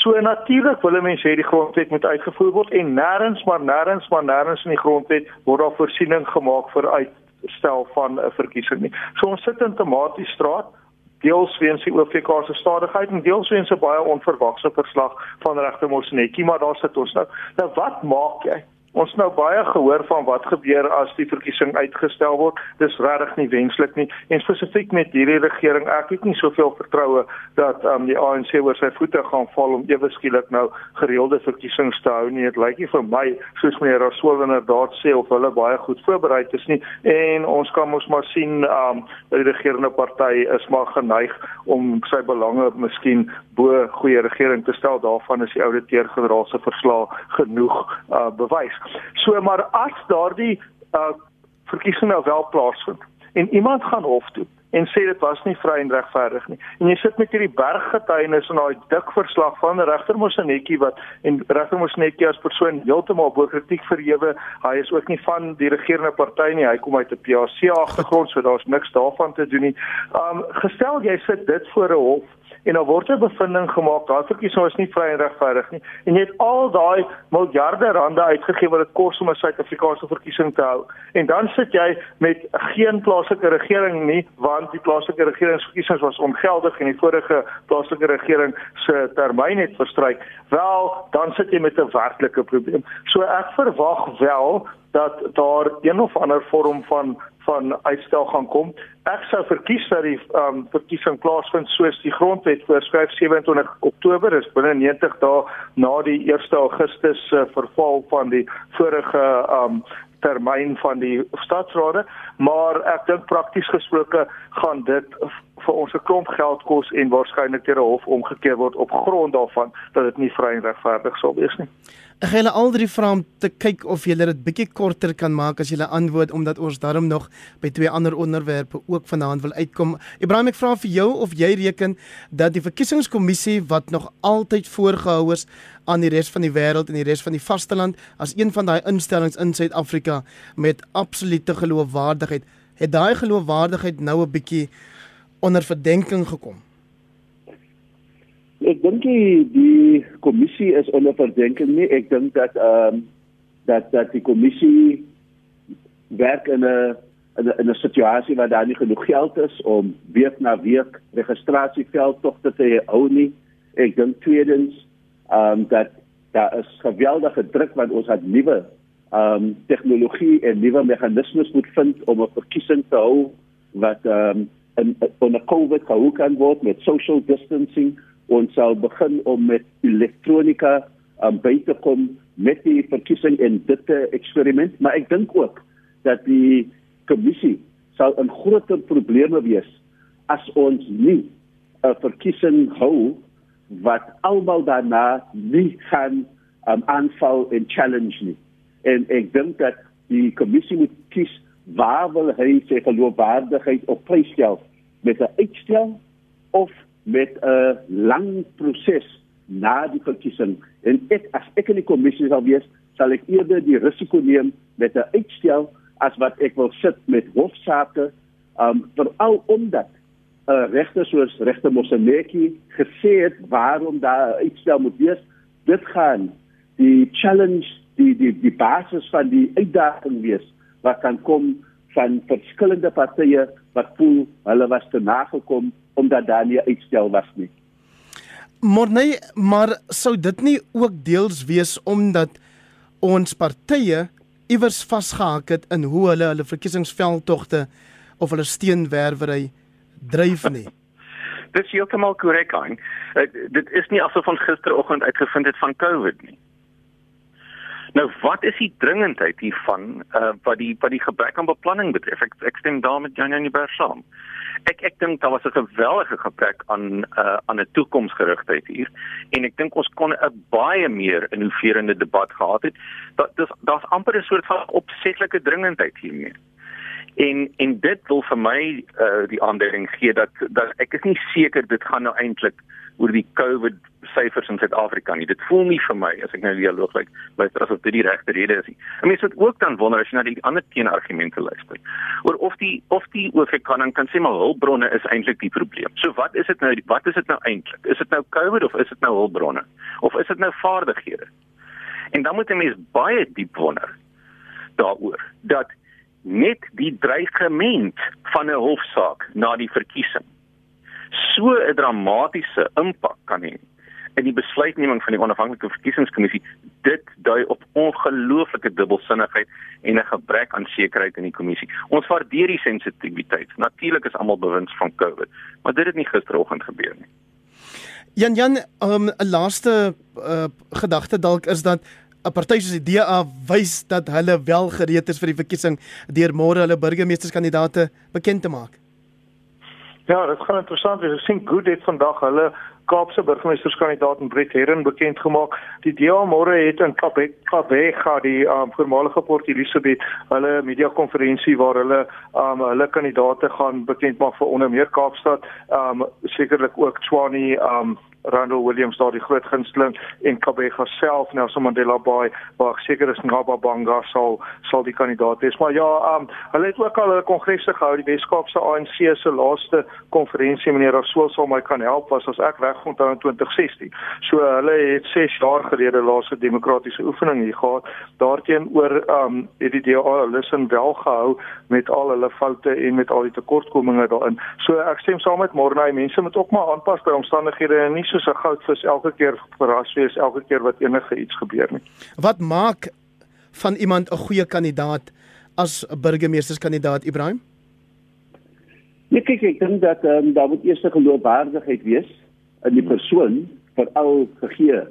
So natuurlik wil mense hê die grondwet moet uitgevoer word en nêrens maar nêrens maar nêrens in die grondwet word daar voorsiening gemaak vir uitstel van 'n verkiesing nie. So ons sit in tematies straat deels weens die OFK se stadigheid en deels weens 'n baie onverwagse verslag van regter Mosnetjie, maar daar sit ons nou. Nou wat maak jy? Ons nou baie gehoor van wat gebeur as die verkiesing uitgestel word. Dis regtig nie wenslik nie. En spesifiek met hierdie regering, ek het nie soveel vertroue dat um, die ANC oor sy voete gaan val om ewe skielik nou gereelde verkiesings te hou nie. Dit lyk nie vir my soos meneer Rasool inderdaad sê of hulle baie goed voorberei is nie. En ons kan mos maar sien um die regerende party is maar geneig om sy belange miskien bo goeie regering te stel. Daarvan is die ouditeur-generaal se verslag genoeg uh bewys. So maar as daardie uh verkiesing nou wel plaasvind en iemand gaan hof toe en sê dit was nie vry en regverdig nie. En jy sit met hierdie berggetuienis en daai dik verslag van regter Mosenetjie wat en regter Mosenetjie as persoon heeltemal bo kritiek verhewe. Hy is ook nie van die regerende party nie. Hy kom uit 'n PAC agtergrond, so daar's niks daarvan te doen nie. Um gestel jy sit dit voor 'n hof en dan word 'n bevinding gemaak dat verkiesing is nie vry en regverdig nie. En jy het al daai miljarde rande uitgegee wat dit kos om 'n Suid-Afrikaanse verkiesing te hou. En dan sit jy met geen plaaslike regering nie want die plaaslike regeringsverkiesings was ongeldig en die vorige plaaslike regering se termyn het verstryk. Wel dan sit jy met 'n werklike probleem. So ek verwag wel dat daar een of ander vorm van van uitstel gaan kom. Ek sou verkies dat die um, verkiesing plaasvind soos die grondwet voorskryf 27 Oktober is binne 90 dae na die 1 Augustus uh, verval van die vorige um, termyn van die stadsrade, maar ek dink prakties gesproke gaan dit vir ons 'n klomp geld kos en waarskynlik deur 'n hof omgekeer word op grond daarvan dat dit nie vry en regverdig sal wees nie. Ek gaan al drie vra om te kyk of jy dit bietjie korter kan maak as jy antwoord omdat ons daarom nog by twee ander onderwerpe ook vanaand wil uitkom. Ibrahim, ek vra vir jou of jy reken dat die verkiesingskommissie wat nog altyd voorgehou is aan die res van die wêreld en die res van die vasteland as een van daai instellings in Suid-Afrika met absolute geloofwaardigheid het daai geloofwaardigheid nou 'n bietjie onder verdenking gekom? Ek dink die, die kommissie is onder verdenking nie. Ek dink dat ehm um, dat dat die kommissie werk in 'n in 'n situasie waar daar nie genoeg geld is om week na week registrasieveldtogte te hou nie. Ek dink tweedens ehm um, dat daar is geweldige druk want ons het nuwe ehm um, tegnologie en nuwe meganismes moet vind om 'n verkiesing te hou wat ehm um, in onder COVID gehou kan word met social distancing ons sal begin om met elektronika um, by te kom met die verkiesing en dit 'n eksperiment. Maar ek dink ook dat die kommissie sal 'n groter probleme wees as ons nie 'n verkiesing hou wat almal daarna nie gaan um, aanval en challenge nie. En ek dink dat die kommissie moet kies waar wil hy sy geloofwaardigheid op prys stel? Met 'n uitstel of met 'n lang proses na die verkiesing? En ek as ek in die kommissie sal wees sal ek eerder die risiko neem met 'n uitstel as wat ek wil sit met hofsaake um veral omdat 'n uh, regter soos regter Moseneki gesê het waarom daar uitstel moet wees. Dit gaan die challenge die die die basis van die uitdaging wees wat kan kom van verskillende partye wat voel hulle was te nagekom omdat daar nie uitstel was nie. Maar nee, maar sou dit nie ook deels wees omdat ons partye iewers vasgehak het in hoe hulle hulle verkiesingsveldtogte of hulle steenwerwery dryf nie. <laughs> Dis heeltemal korrek, Hein. Uh, dit is nie asof ons gisteroggend uitgevind het van COVID nie. Nou wat is die dringendheid hiervan uh, wat die wat die gebrek aan beplanning betref? Ek ek stem daarmee Jan Jan Berg saam. Ek ek dink daar was 'n geweldige gebrek aan uh, aan 'n toekomsgerigtheid hier en ek dink ons kon 'n baie meer innoverende debat gehad het. Dat dis daar's amper 'n soort van opsetlike dringendheid hiermee. En en dit wil vir my uh, die aanduiding gee dat dat ek is nie seker dit gaan nou eintlik oor die COVID syfers in Suid-Afrika nie. Dit voel nie vir my as ek nou die dialoog lyk, luister asof dit die regte rede is nie. En mense moet ook dan wonder as jy na die ander teenargumente luister. Oor of die of die OFK dan kan sê maar hulpbronne is eintlik die probleem. So wat is dit nou wat is dit nou eintlik? Is dit nou COVID of is dit nou hulpbronne? Of is dit nou vaardighede? En dan moet 'n mens baie diep wonder daaroor dat net die dreigement van 'n hofsaak na die verkiesing so 'n dramatiese impak kan hê in die besluitneming van die onafhanklike verkiesingskommissie dit dui op ongelooflike dubbelsinnigheid en 'n gebrek aan sekerheid in die kommissie. Ons waardeer die sensitiwiteit. Natuurlik is almal bewus van COVID, maar dit het nie gisteroggend gebeur nie. Jan Jan, um, 'n um, laaste uh, gedagte dalk is dat 'n party soos die DA wys dat hulle wel gereed is vir die verkiesing deur môre hulle burgemeesterskandidaate bekend te maak. Ja, dit gaan interessant wees. Ek sien goed het vandag hulle Kaapse burgemeesterskandidaat Brett Herren bekend gemaak. Die DA môre het in Kaapwega die um, voormalige Port Elizabeth hulle media konferensie waar hulle um, hulle kandidaate gaan bekend maak vir onder meer Kaapstad, um, sekerlik ook Tshwane um, Randall Williams daar die groot gunsteling en Kabega self Nelson Mandela Bay waar seker is Ngaba Banga sal sal die kandidaat wees. Maar ja um, hulle het ook al 'n kongresse gehou die Weskaapse ANC se laaste konferensie meneer Rasool sal my kan help was as ek reg onthou in 2016 so hulle het 6 jaar gelede laaste demokratiese oefening hier gehad. Daarteenoor um, het die DA sin wel gehou met al hulle foute en met al die tekortkominge daarin. So ek stem saam met Morney. Mense moet ook maar aanpas by omstandighede en nie so soos 'n goudvis elke keer verras wees elke keer wat enige iets gebeur nie. Wat maak van iemand 'n goeie kandidaat as 'n burgemeesterskandidaat Ibrahim? Nee, kyk ek dink dat um, daar moet eers 'n geloofwaardigheid wees in die persoon veral gegee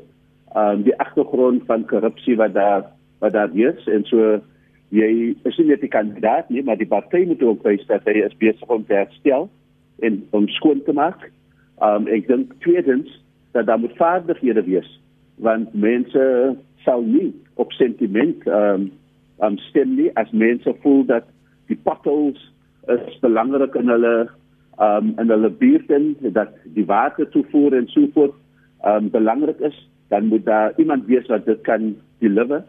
um, die agtergrond van korrupsie wat daar wat daar is en so jy is nie net die kandidaat nie, maar die party moet ook wys dat hy is besig om te herstel en om skoon te maak Um ek dink tweedens dat daar moet vaardighede wees want mense sal nie op sentiment um um stem nie as mense voel dat die potholes is belangrik in hulle um in hulle buurt en dat die water toevoer en so voort um belangrik is dan moet daar iemand wees wat dit kan deliver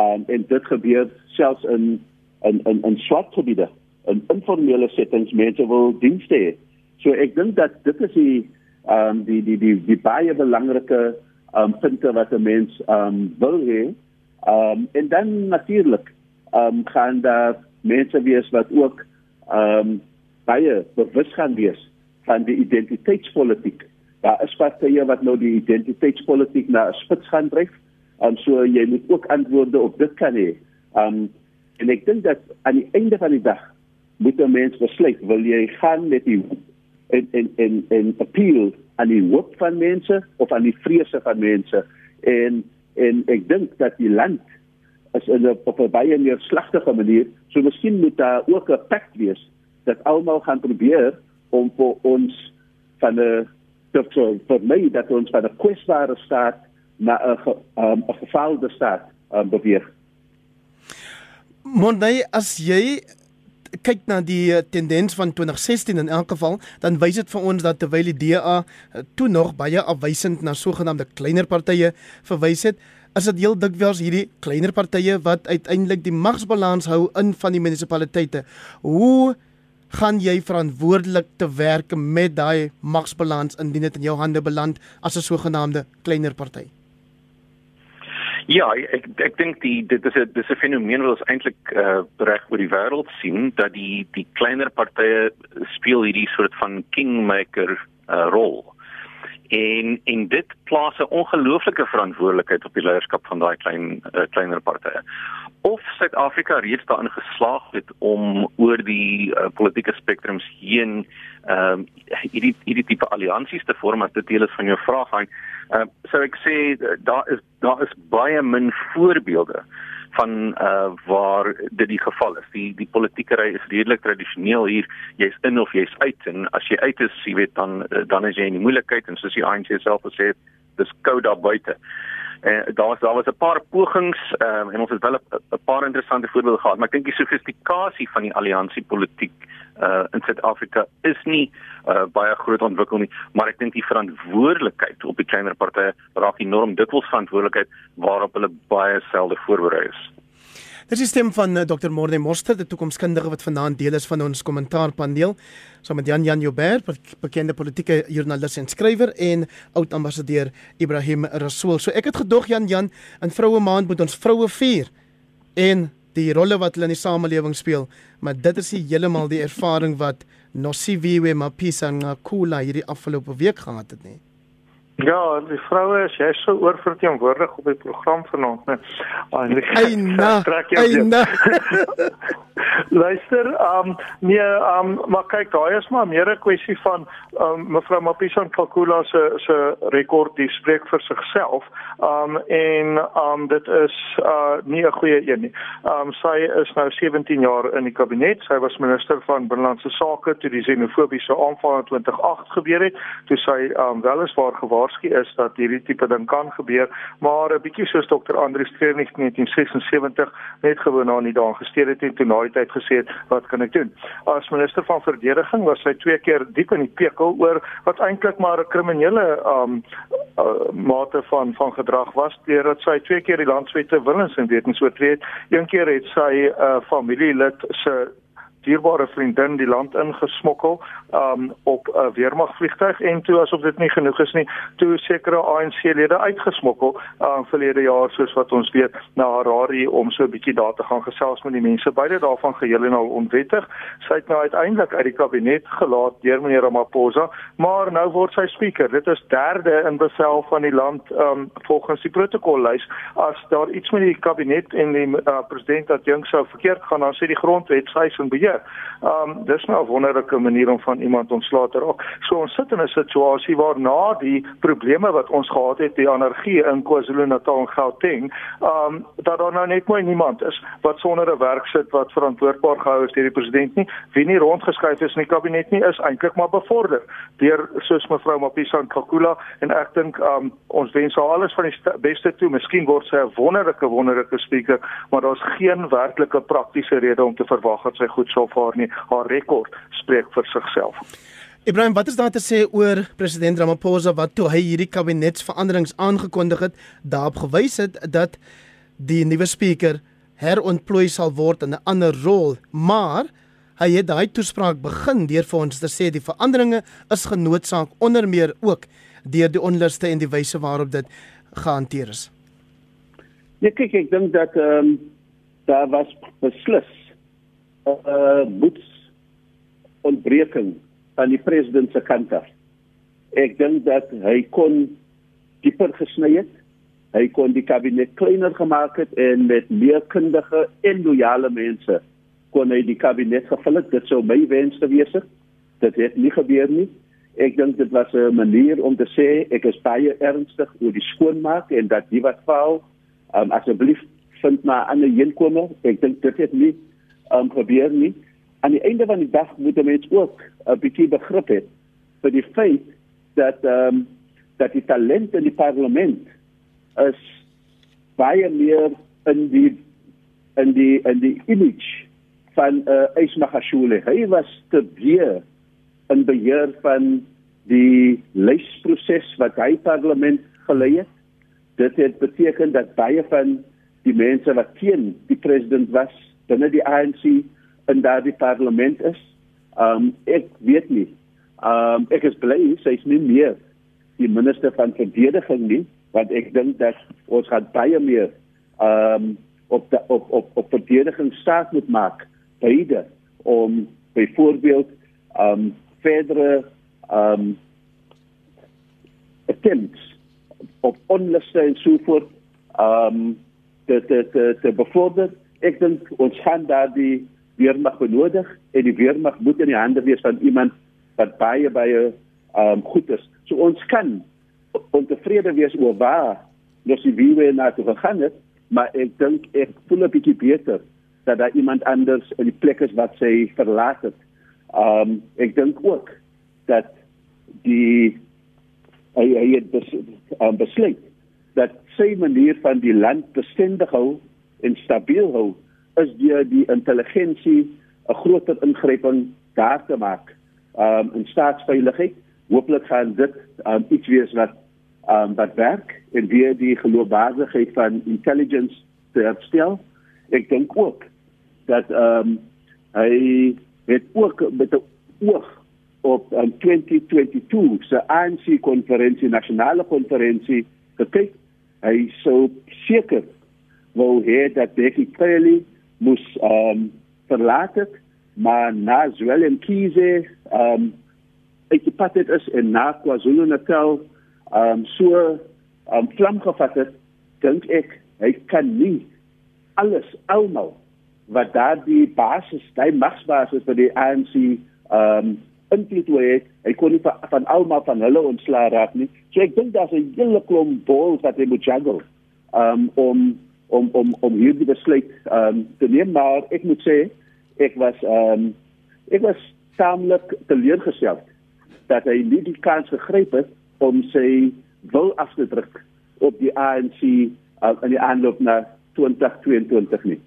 um en dit gebeur selfs in in in, in swart gebiede in informele settings mense wil dienste hê. So ek dink dat dit is die ehm um, die die die die baie belangrike ehm um, punte wat 'n mens ehm um, wil hê. Ehm um, en dan natuurlik ehm um, gaan daar mense wees wat ook ehm um, baie bewus gaan wees van die identiteitspolitiek. Daar is partye wat nou die identiteitspolitiek na 'n spits gaan dryf. Ehm um, so jy moet ook antwoorde op dit kan hê. Ehm um, en ek dink dat aan die einde van die dag moet 'n mens besluit wil jy gaan met die en en en en appeal aan die hoop van mense of aan die vrese van mense en en ek dink dat die land is in 'n op 'n baie meer slegte manier so miskien moet daar ook 'n pact wees dat almal gaan probeer om vir ons van 'n tot vir my dat ons van 'n kwesbare staat na 'n um, 'n gefaalde staat um, beweeg. Monday as jy kyk na die eh, tendens van 2016 in elk geval, dan wys dit vir ons dat terwyl die DA eh, toe nog baie afwysend na sogenaamde kleiner partye verwys het, is dit heel dikwels hierdie kleiner partye wat uiteindelik die magsbalans hou in van die munisipaliteite. Hoe gaan jy verantwoordelik te werk met daai magsbalans indien dit in jou hande beland as 'n sogenaamde kleiner party? Ja, ek ek dink die dit is 'n dis 'n fenomeen wat ons eintlik uh, reg oor die wêreld sien dat die die kleiner partye speel hierdie soort van kingmaker uh, rol. En en dit plaas 'n ongelooflike verantwoordelikheid op die leierskap van daai klein uh, kleiner partye of Suid-Afrika reeds daarin geslaag het om oor die uh, politieke spektrums heen ehm uh, hierdie hierdie tipe alliansies te vorm as dit deel is van jou vraag aan. Uh, so ek sê daar is daar is baie min voorbeelde van uh waar dit die geval is. Die die politieke ry is redelik tradisioneel hier. Jy's in of jy's uit en as jy uit is, jy weet dan dan is jy in die moeilikheid en soos die ANC self gesê het, dis koud daar buite. En daar was daar was 'n paar pogings um, en ons het wel 'n paar interessante voorbeelde gehad, maar ek dink die sofistikasie van die alliansiepolitiek uh in Suid-Afrika is nie uh baie groot ontwikkel nie, maar ek dink die verantwoordelikheid op die kleiner partye raak enorm dikwels verantwoordelikheid waarop hulle baie selde voorberei is. Dit is stem van Dr. Morde Moster, die toekomskundige wat vanaand deel is van ons kommentaarpaneel, saam met Jan Jan Joubert, bekende politieke joernalis en skrywer en oud ambassadeur Ibrahim Rasool. So ek het gedog Jan Jan, in vroue maand moet ons vroue vier en die rolle wat hulle in die samelewing speel, maar dit is heeltemal die ervaring wat Nosiviwe Mapisa Ngakula hierdie afgelope week gehad het nie. Ja, die vroue is jy so oorverteenwoordig op die program vanaand, né? Eina. <laughs> Eina. <laughs> Luister, ehm um, nee, ehm um, maar kyk, daai is maar meer 'n kwessie van ehm um, mevrou Mapison Kalkula se se rekord die spreek vir sigself. Ehm um, en ehm um, dit is uh nie 'n goeie een nie. Ehm um, sy is nou 17 jaar in die kabinet. Sy was minister van binnelandse sake toe die xenofobiese aanval in 2008 gebeur het, toe sy ehm um, weliswaar gewaarsku is dat hierdie tipe ding kan gebeur, maar 'n bietjie soos dokter Andrius Streernig in 1976 net gewoon na nie daar gesteer het en toe na die tyd gesê het wat kan ek doen? As minister van verdediging was sy twee keer diep in die pekel oor wat eintlik maar 'n kriminele um uh, mate van van gedrag was deurdat sy twee keer die landswette willens en wetens oortree het. Een keer het sy 'n uh, familielid se dierbare vriendin die land ingesmokkel um op 'n weermagvliegtuig en toe asof dit nie genoeg is nie, toe sekere ANC-lede uitgesmokkel uh verlede jaar soos wat ons weet na Harare om so 'n bietjie daar te gaan gesels met die mense. Beide daarvan geheel en al onwettig. Sy het nou uiteindelik uit die kabinet gelaat deur meneer Ramaphosa, maar nou word sy spreker. Dit is derde in bevel van die land um volgens die protokollys. As daar iets met die kabinet en die uh, president wat jong sou verkeerd gaan, dan sê die grondwet sy is in beheer Ehm um, dis nou 'n wonderlike manier om van iemand ontslae te raak. So ons sit in 'n situasie waar na die probleme wat ons gehad het, die anargie in KwaZulu-Natal en Gauteng, um, dat daar nou net mooi niemand is wat sonder 'n werk sit wat verantwoordbaar gehou is deur die president nie. Wie nie rondgeskuif is in die kabinet nie, is eintlik maar bevorder deur soos mevrou Mapisa Nkakula en ek dink um, ons wens haar alles van die beste toe. Miskien word sy 'n wonderlike wonderlike spreker, maar daar's geen werklike praktiese rede om te verwag dat sy goed sal of haar nie haar rekord spreek vir sigself. Ibrahim, wat is daar te sê oor president Ramaphosa wat toe hy hierdie kabinetsveranderings aangekondig het, daarop gewys het dat die nuwe spreker herontplooi sal word in 'n ander rol, maar Hy het daai toespraak begin deur vir ons te sê die veranderinge is genoodsaak onder meer ook deur die onluste en die wyse waarop dit gehanteer is. Ja kyk ek dink dat ehm um, daar was beslis uh, boets ontbreking aan die president se kant af. Ek dink dat hy kon dieper gesny het. Hy kon die kabinet kleiner gemaak het en met meer kundige en loyale mense kon hy die kabinet gevul het. Dit sou my wens gewees het. Dit het nie gebeur nie. Ek dink dit was 'n manier om te sê ek is baie ernstig oor die skoonmaak en dat die wat faal, um, asseblief vind maar 'n ander inkomer. Ek dink dit het nie um, gebeur nie. Aan die einde van die dag moet mense ook 'n bietjie begrip hê vir die feit dat ehm um, dat die talent in die parlement is baie meer in die in die in die image van uh, Ismagashule. Hy was te weer in beheer van die leesproses wat hy parlement gelei het. Dit het beteken dat baie van die mense wat teen die president was binne die ANC in daardie parlement is. Um ek weet nie. Um ek is bly sy is nie meer die minister van verdediging nie, want ek dink dat ons gaan baie meer um op op op op verdediging staat moet maak beide om byvoorbeeld um verdere um attempts op onluste en so voort um te te te, te bevorder. Ek dink ons gaan daar die weermag benodig en die weermag moet in die hande wees van iemand wat baie baie um goed is. So ons kan ontevrede wees oor waar ons die wie na toe gegaan het, maar ek dink ek voel 'n bietjie beter dat daar iemand anders in die plek is wat sy verlaat het. Um ek dink ook dat die hy hy het bes, um, besluit dat sy manier van die land bestendig hou en stabiel hou is deur die intelligensie 'n groter ingryping daar te maak um, in staatsveiligheid. Hooplik gaan dit um, iets wees wat um, wat werk en weer die geloofwaardigheid van intelligence te herstel. Ek dink ook dat um, hy het ook met 'n oog op um, 2022 se ANC konferensie nasionale konferensie gekyk hy sou seker wou hê dat Becky Kelly moes um verlaat het maar na Zwellen Kiese um ek het dit is en na KwaZulu-Natal um so um vlam gevat het dink ek hy kan nie alles almal wat daar die basis, die magsbasis vir die ANC um invloed het. Hy kon nie van almal van hulle ontslaa raak nie. So ek dink daar's 'n hele klomp balls wat hy moet juggle um, om om om om hierdie besluit um, te neem. Maar ek moet sê ek was um, ek was saamlik teleurgesteld dat hy nie die kans gegryp het om sy wil af te druk op die ANC uh, in die aanloop na 2022 nie.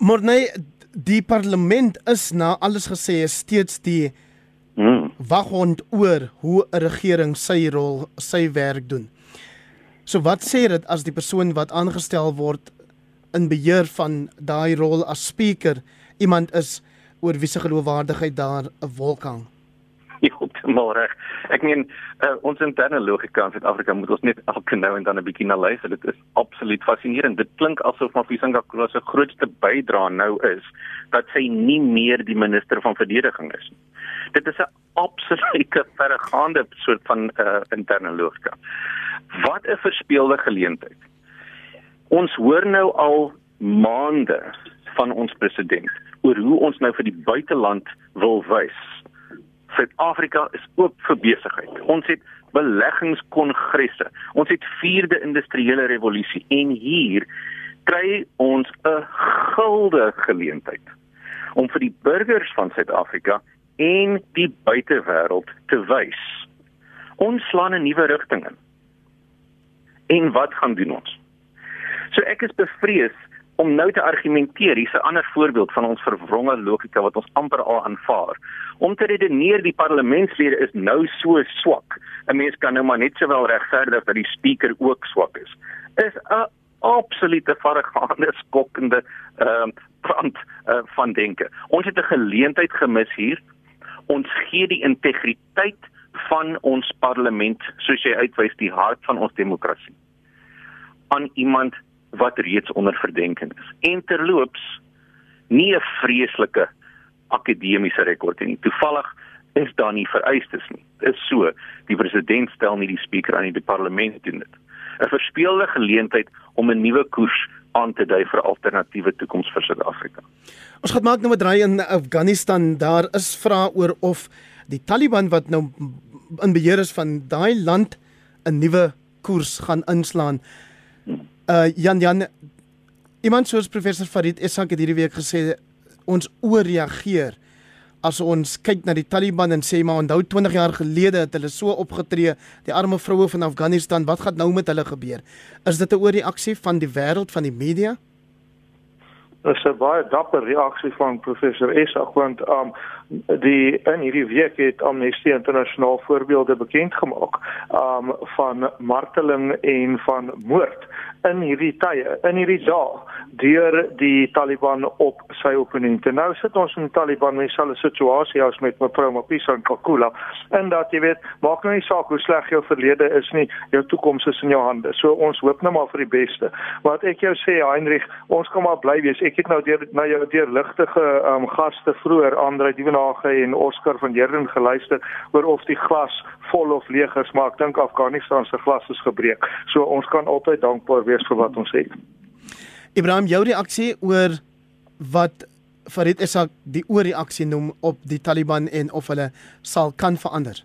Maar nee, die parlement is na alles gesê steeds die mm. waghond oor hoe 'n regering sy rol, sy werk doen. So wat sê dit as die persoon wat aangestel word in beheer van daai rol as speaker iemand is oor wie se geloofwaardigheid daar 'n wolk hang? <laughs> Heeltemal reg. Ek meen uh, ons interne logika in Suid-Afrika moet ons net elke nou en dan 'n bietjie na luister. Dit is absoluut fascinerend. Dit klink asof Mafisanga Krola se grootste bydrae nou is dat sy nie meer die minister van verdediging is nie. Dit is 'n absolute <laughs> verregaande soort van uh, interne logika. Wat 'n verspeelde geleentheid. Ons hoor nou al maande van ons president oor hoe ons nou vir die buiteland wil wys Suid-Afrika is oop vir besigheid. Ons het beleggingskongresse. Ons het vierde industriële revolusie en hier kry ons 'n gulde geleentheid om vir die burgers van Suid-Afrika en die buitewêreld te wys. Ons slaan 'n nuwe rigting in. En wat gaan doen ons? So ek is bevrees om nou te argumenteer, hier's 'n ander voorbeeld van ons verwronge logika wat ons amper al aanvaar. Om te redeneer die parlementslede is nou so swak. 'n Mens kan nou maar net sowel regverdig dat die spreker ook swak is. Is 'n absolute verregaande skokkende ehm uh, trant uh, van denke. Ons het 'n geleentheid gemis hier. Ons gee die integriteit van ons parlement, soos jy uitwys, die hart van ons demokrasie aan iemand wat reeds onder verdenking is. En terloops, nie 'n vreeslike akademiese rekord nie. Toevallig is daar nie vereistes nie. Dit is so, die president stel nie die spreker aan die parlement doen dit. 'n Verspeelde geleentheid om 'n nuwe koers aan te dui vir alternatiewe toekoms vir Suid-Afrika. Ons gaan maak nommer 3 in Afghanistan. Daar is vrae oor of die Taliban wat nou in beheer is van daai land 'n nuwe koers gaan inslaan. Uh Jan Jan iemand soos professor Farid Essak het hierdie week gesê ons ooreageer as ons kyk na die Taliban en sê maar onthou 20 jaar gelede het hulle so opgetree die arme vroue van Afghanistan wat gaan nou met hulle gebeur? Is dit 'n ooreaksie van die wêreld van die media? Dit is 'n baie dapper reaksie van professor Essak want um die in hierdie week het Amnesty Internasionaal voorbeelde bekend gemaak um van marteling en van moord in hierdie tye in hierdie dae deur die Taliban op sy opponente. Nou sit ons in die Taliban met dieselfde situasie as met mevrou Mapisa en Kakula en dat jy weet, maak nou nie saak hoe sleg jou verlede is nie, jou toekoms is in jou hande. So ons hoop net maar vir die beste. Wat ek jou sê Heinrich, ons kan maar bly wees. Ek het nou deur na jou deurligtige um, gaste vroeër Andre Dievenage en Oscar van Heerden geluister oor of die glas vol of leeg is, maar ek dink Afghanistan se glas is gebreek. So ons kan altyd dankbaar wees vir wat ons het. Ibrahim, jou reaksie oor wat Farid Essak die ooreaksie noem op die Taliban en of hulle sal kan verander.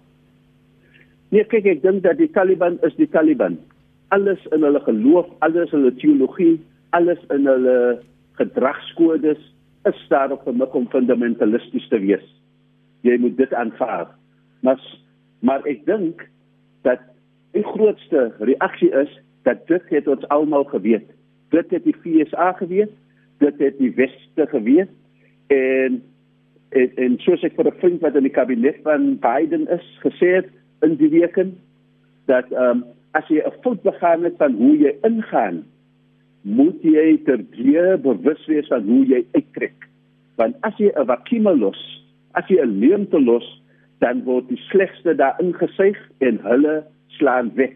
Nee, kyk ek dink dat die Taliban is die Taliban. Alles in hulle geloof, alles in hulle teologie, alles in hulle gedragskodes is daar op 'n om fundamentalisties te wees. Jy moet dit aanvaar. Maar maar ek dink dat die grootste reaksie is dat dit het ons almal geweet dit het die FSA geweet, dit het die Weste geweet en en, en soos ek vir 'n vriend wat in die kabinet van Biden is gesê het in die week dat ehm um, as jy 'n fout begaan het van hoe jy ingaan, moet jy terdeë bewus wees van hoe jy uittrek. Want as jy 'n vakuum los, as jy 'n leemte los, dan word die slegste daar ingesuig en hulle slaan weg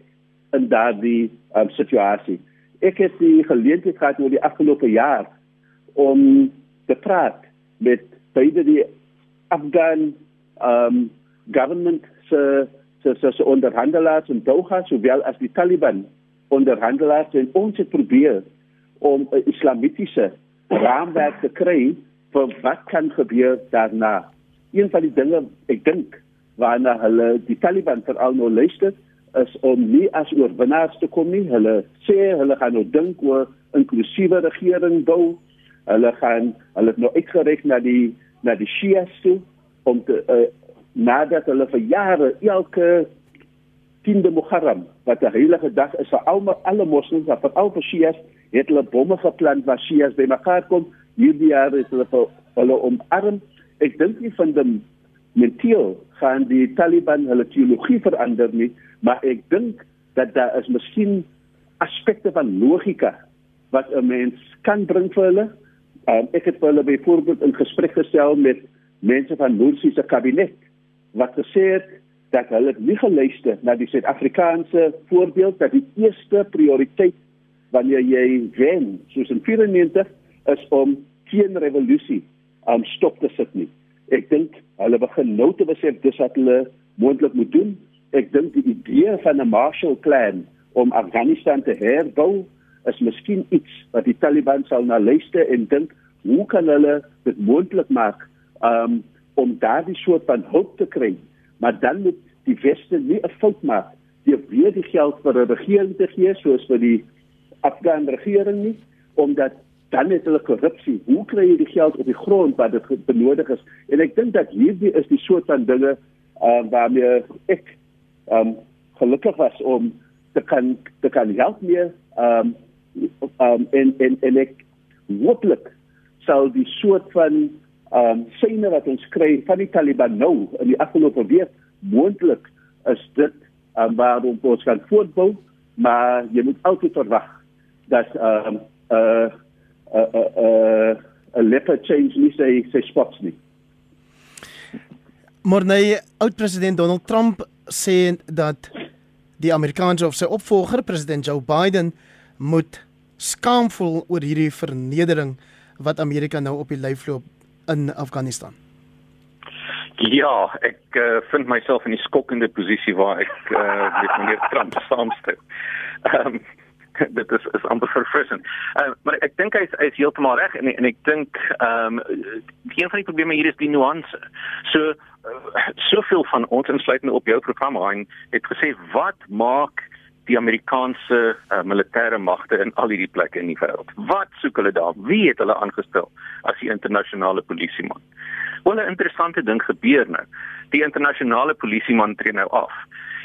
in daardie um, situasie ek het die geleentheid gehad oor die afgelope jaar om te praat met beide die Afghan um government se se se, se onderhandelaars in Doha sowel as die Taliban onderhandelaars en ons het probeer om 'n islamitiese raamwerk te kry vir wat kan gebeur daarna. Een van die dinge ek dink waarna hulle die Taliban veral nou luister is om nie as oorwinnaars te kom nie. Hulle sê hulle gaan nou dink oor inklusiewe regering bou. Hulle gaan hulle nou uitgereik na die na die Shias toe om te uh, nadat hulle vir jare elke 10de Muharram wat 'n heilige dag is vir almal alle moslems, vir al die Shias, het hulle bomme geplant waar Shias bymekaar kom. Hierdie jaar is hulle vir hulle omarm. Ek dink nie van die mentiel gaan die Taliban hulle teologie verander nie maar ek dink dat daar is miskien aspekte van logika wat 'n mens kan bring vir hulle. Um, ek het hulle byvoorbeeld in gesprek gestel met mense van Morsi se kabinet wat gesê het dat hulle nie geluister na die Suid-Afrikaanse voorbeeld dat die eerste prioriteit wanneer jy wen soos in 94 is om teen revolusie um, stop te sit nie. Ek dink hulle begin nou te besef dis wat hulle moontlik moet doen ek dink die idee van 'n Marshall Plan om Afghanistan te herbou is miskien iets wat die Taliban sal na luister en dink hoe kan hulle dit moontlik maak um, om daardie soort van hulp te kry maar dan moet die weste nie 'n fout maak deur weer die geld vir 'n regering te gee soos vir die Afghan regering nie omdat dan het hulle korrupsie. Hoe kry jy die geld op die grond wat dit benodig is? En ek dink dat hierdie is die soort van dinge uh, waarmee ek um gelukkig was om te kan te kan help meer um um en en en ek hooplik sal die soort van um syne wat ons kry van die Taliban nou in die afgelope week moontlik is dit um, waar ons kan voortbou maar jy moet altyd verwag dat um uh uh uh, uh 'n leopard change nie sy sy spots nie. Maar nee, oud-president Donald Trump sê dat die Amerikaanse of sy opvolger president Joe Biden moet skaam voel oor hierdie vernedering wat Amerika nou op die lyf loop in Afghanistan. Ja, ek uh, vind myself in die skokkende posisie waar ek uh, met meneer Trump saamstem. Ehm um, <laughs> dit is is amper verfrissend. Uh, maar ek dink hy is, hy is heeltemal reg en en ek dink ehm um, een van die probleme hier is die nuance. So uh, soveel van ons insluitende op jou program Hein het gesê wat maak die Amerikaanse uh, militêre magte in al hierdie plekke in die wêreld. Wat soek hulle daar? Wie het hulle aangestel as die internasionale polisieman? Wel 'n interessante ding gebeur nou. Die internasionale polisieman tree nou af.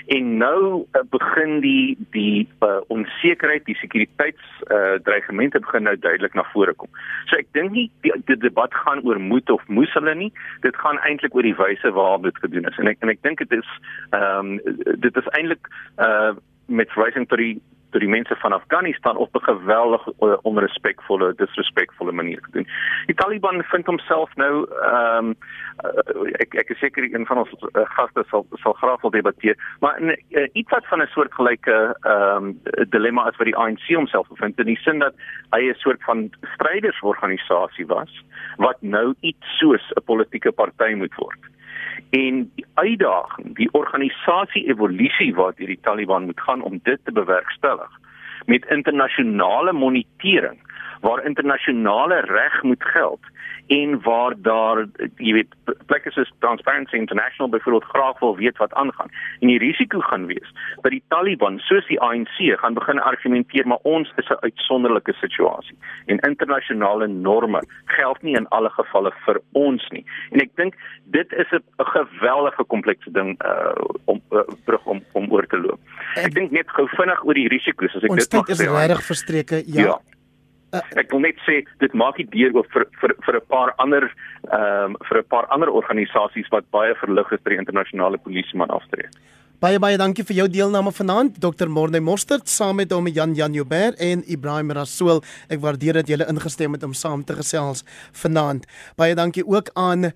En nou uh, begin die die uh, onsekerheid, die sekuriteits uh, dreigemente begin nou duidelik na vore kom. So ek dink nie die, die debat gaan oor moet of moes hulle nie. Dit gaan eintlik oor die wyse waarop dit gedoen is. En ek en ek dink dit is ehm um, dit is eintlik uh met verwysing tot die tot die mense van Afghanistan op 'n geweldig onrespekvolle, disrespekvolle manier gedoen. Die Taliban vind homself nou ehm um, ek ek is seker een van ons uh, gaste sal sal graag wil debatteer, maar in uh, iets wat van 'n soort gelyke ehm um, dilemma as wat die ANC homself bevind in die sin dat hy 'n soort van strydersorganisasie was wat nou iets soos 'n politieke party moet word en die uitdaging, die organisasie evolusie wat hierdie Taliban moet gaan om dit te bewerkstellig met internasionale monitering waar internasionale reg moet geld en waar daar jy weet plekke soos Transparency International byvoorbeeld graag wil weet wat aangaan. En die risiko gaan wees dat die Taliban soos die ANC gaan begin argumenteer maar ons is 'n uitsonderlike situasie en internasionale norme geld nie in alle gevalle vir ons nie. En ek dink dit is 'n geweldige komplekse ding uh, om uh, brug om om oor te loop. Ek dink net gou vinnig oor die risiko's as ek dit mag sê ons is regtig verstreke. Ja, ja ek wil net sê dit maak die deur oop vir vir vir 'n paar ander ehm um, vir 'n paar ander organisasies wat baie verlig is by die internasionale polisieman aftree. Baie baie dankie vir jou deelname vanaand Dr. Morne Mostert saam met hom Jan Jan Joubert en Ibrahim Rasool. Ek waardeer dat julle ingestem het om saam te gesels vanaand. Baie dankie ook aan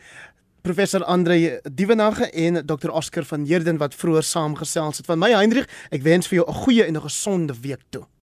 Professor Andre Dievenage en Dr. Oscar van Heerden wat vroeër saamgesels het. Van my Hendrik, ek wens vir jou 'n goeie en 'n gesonde week toe.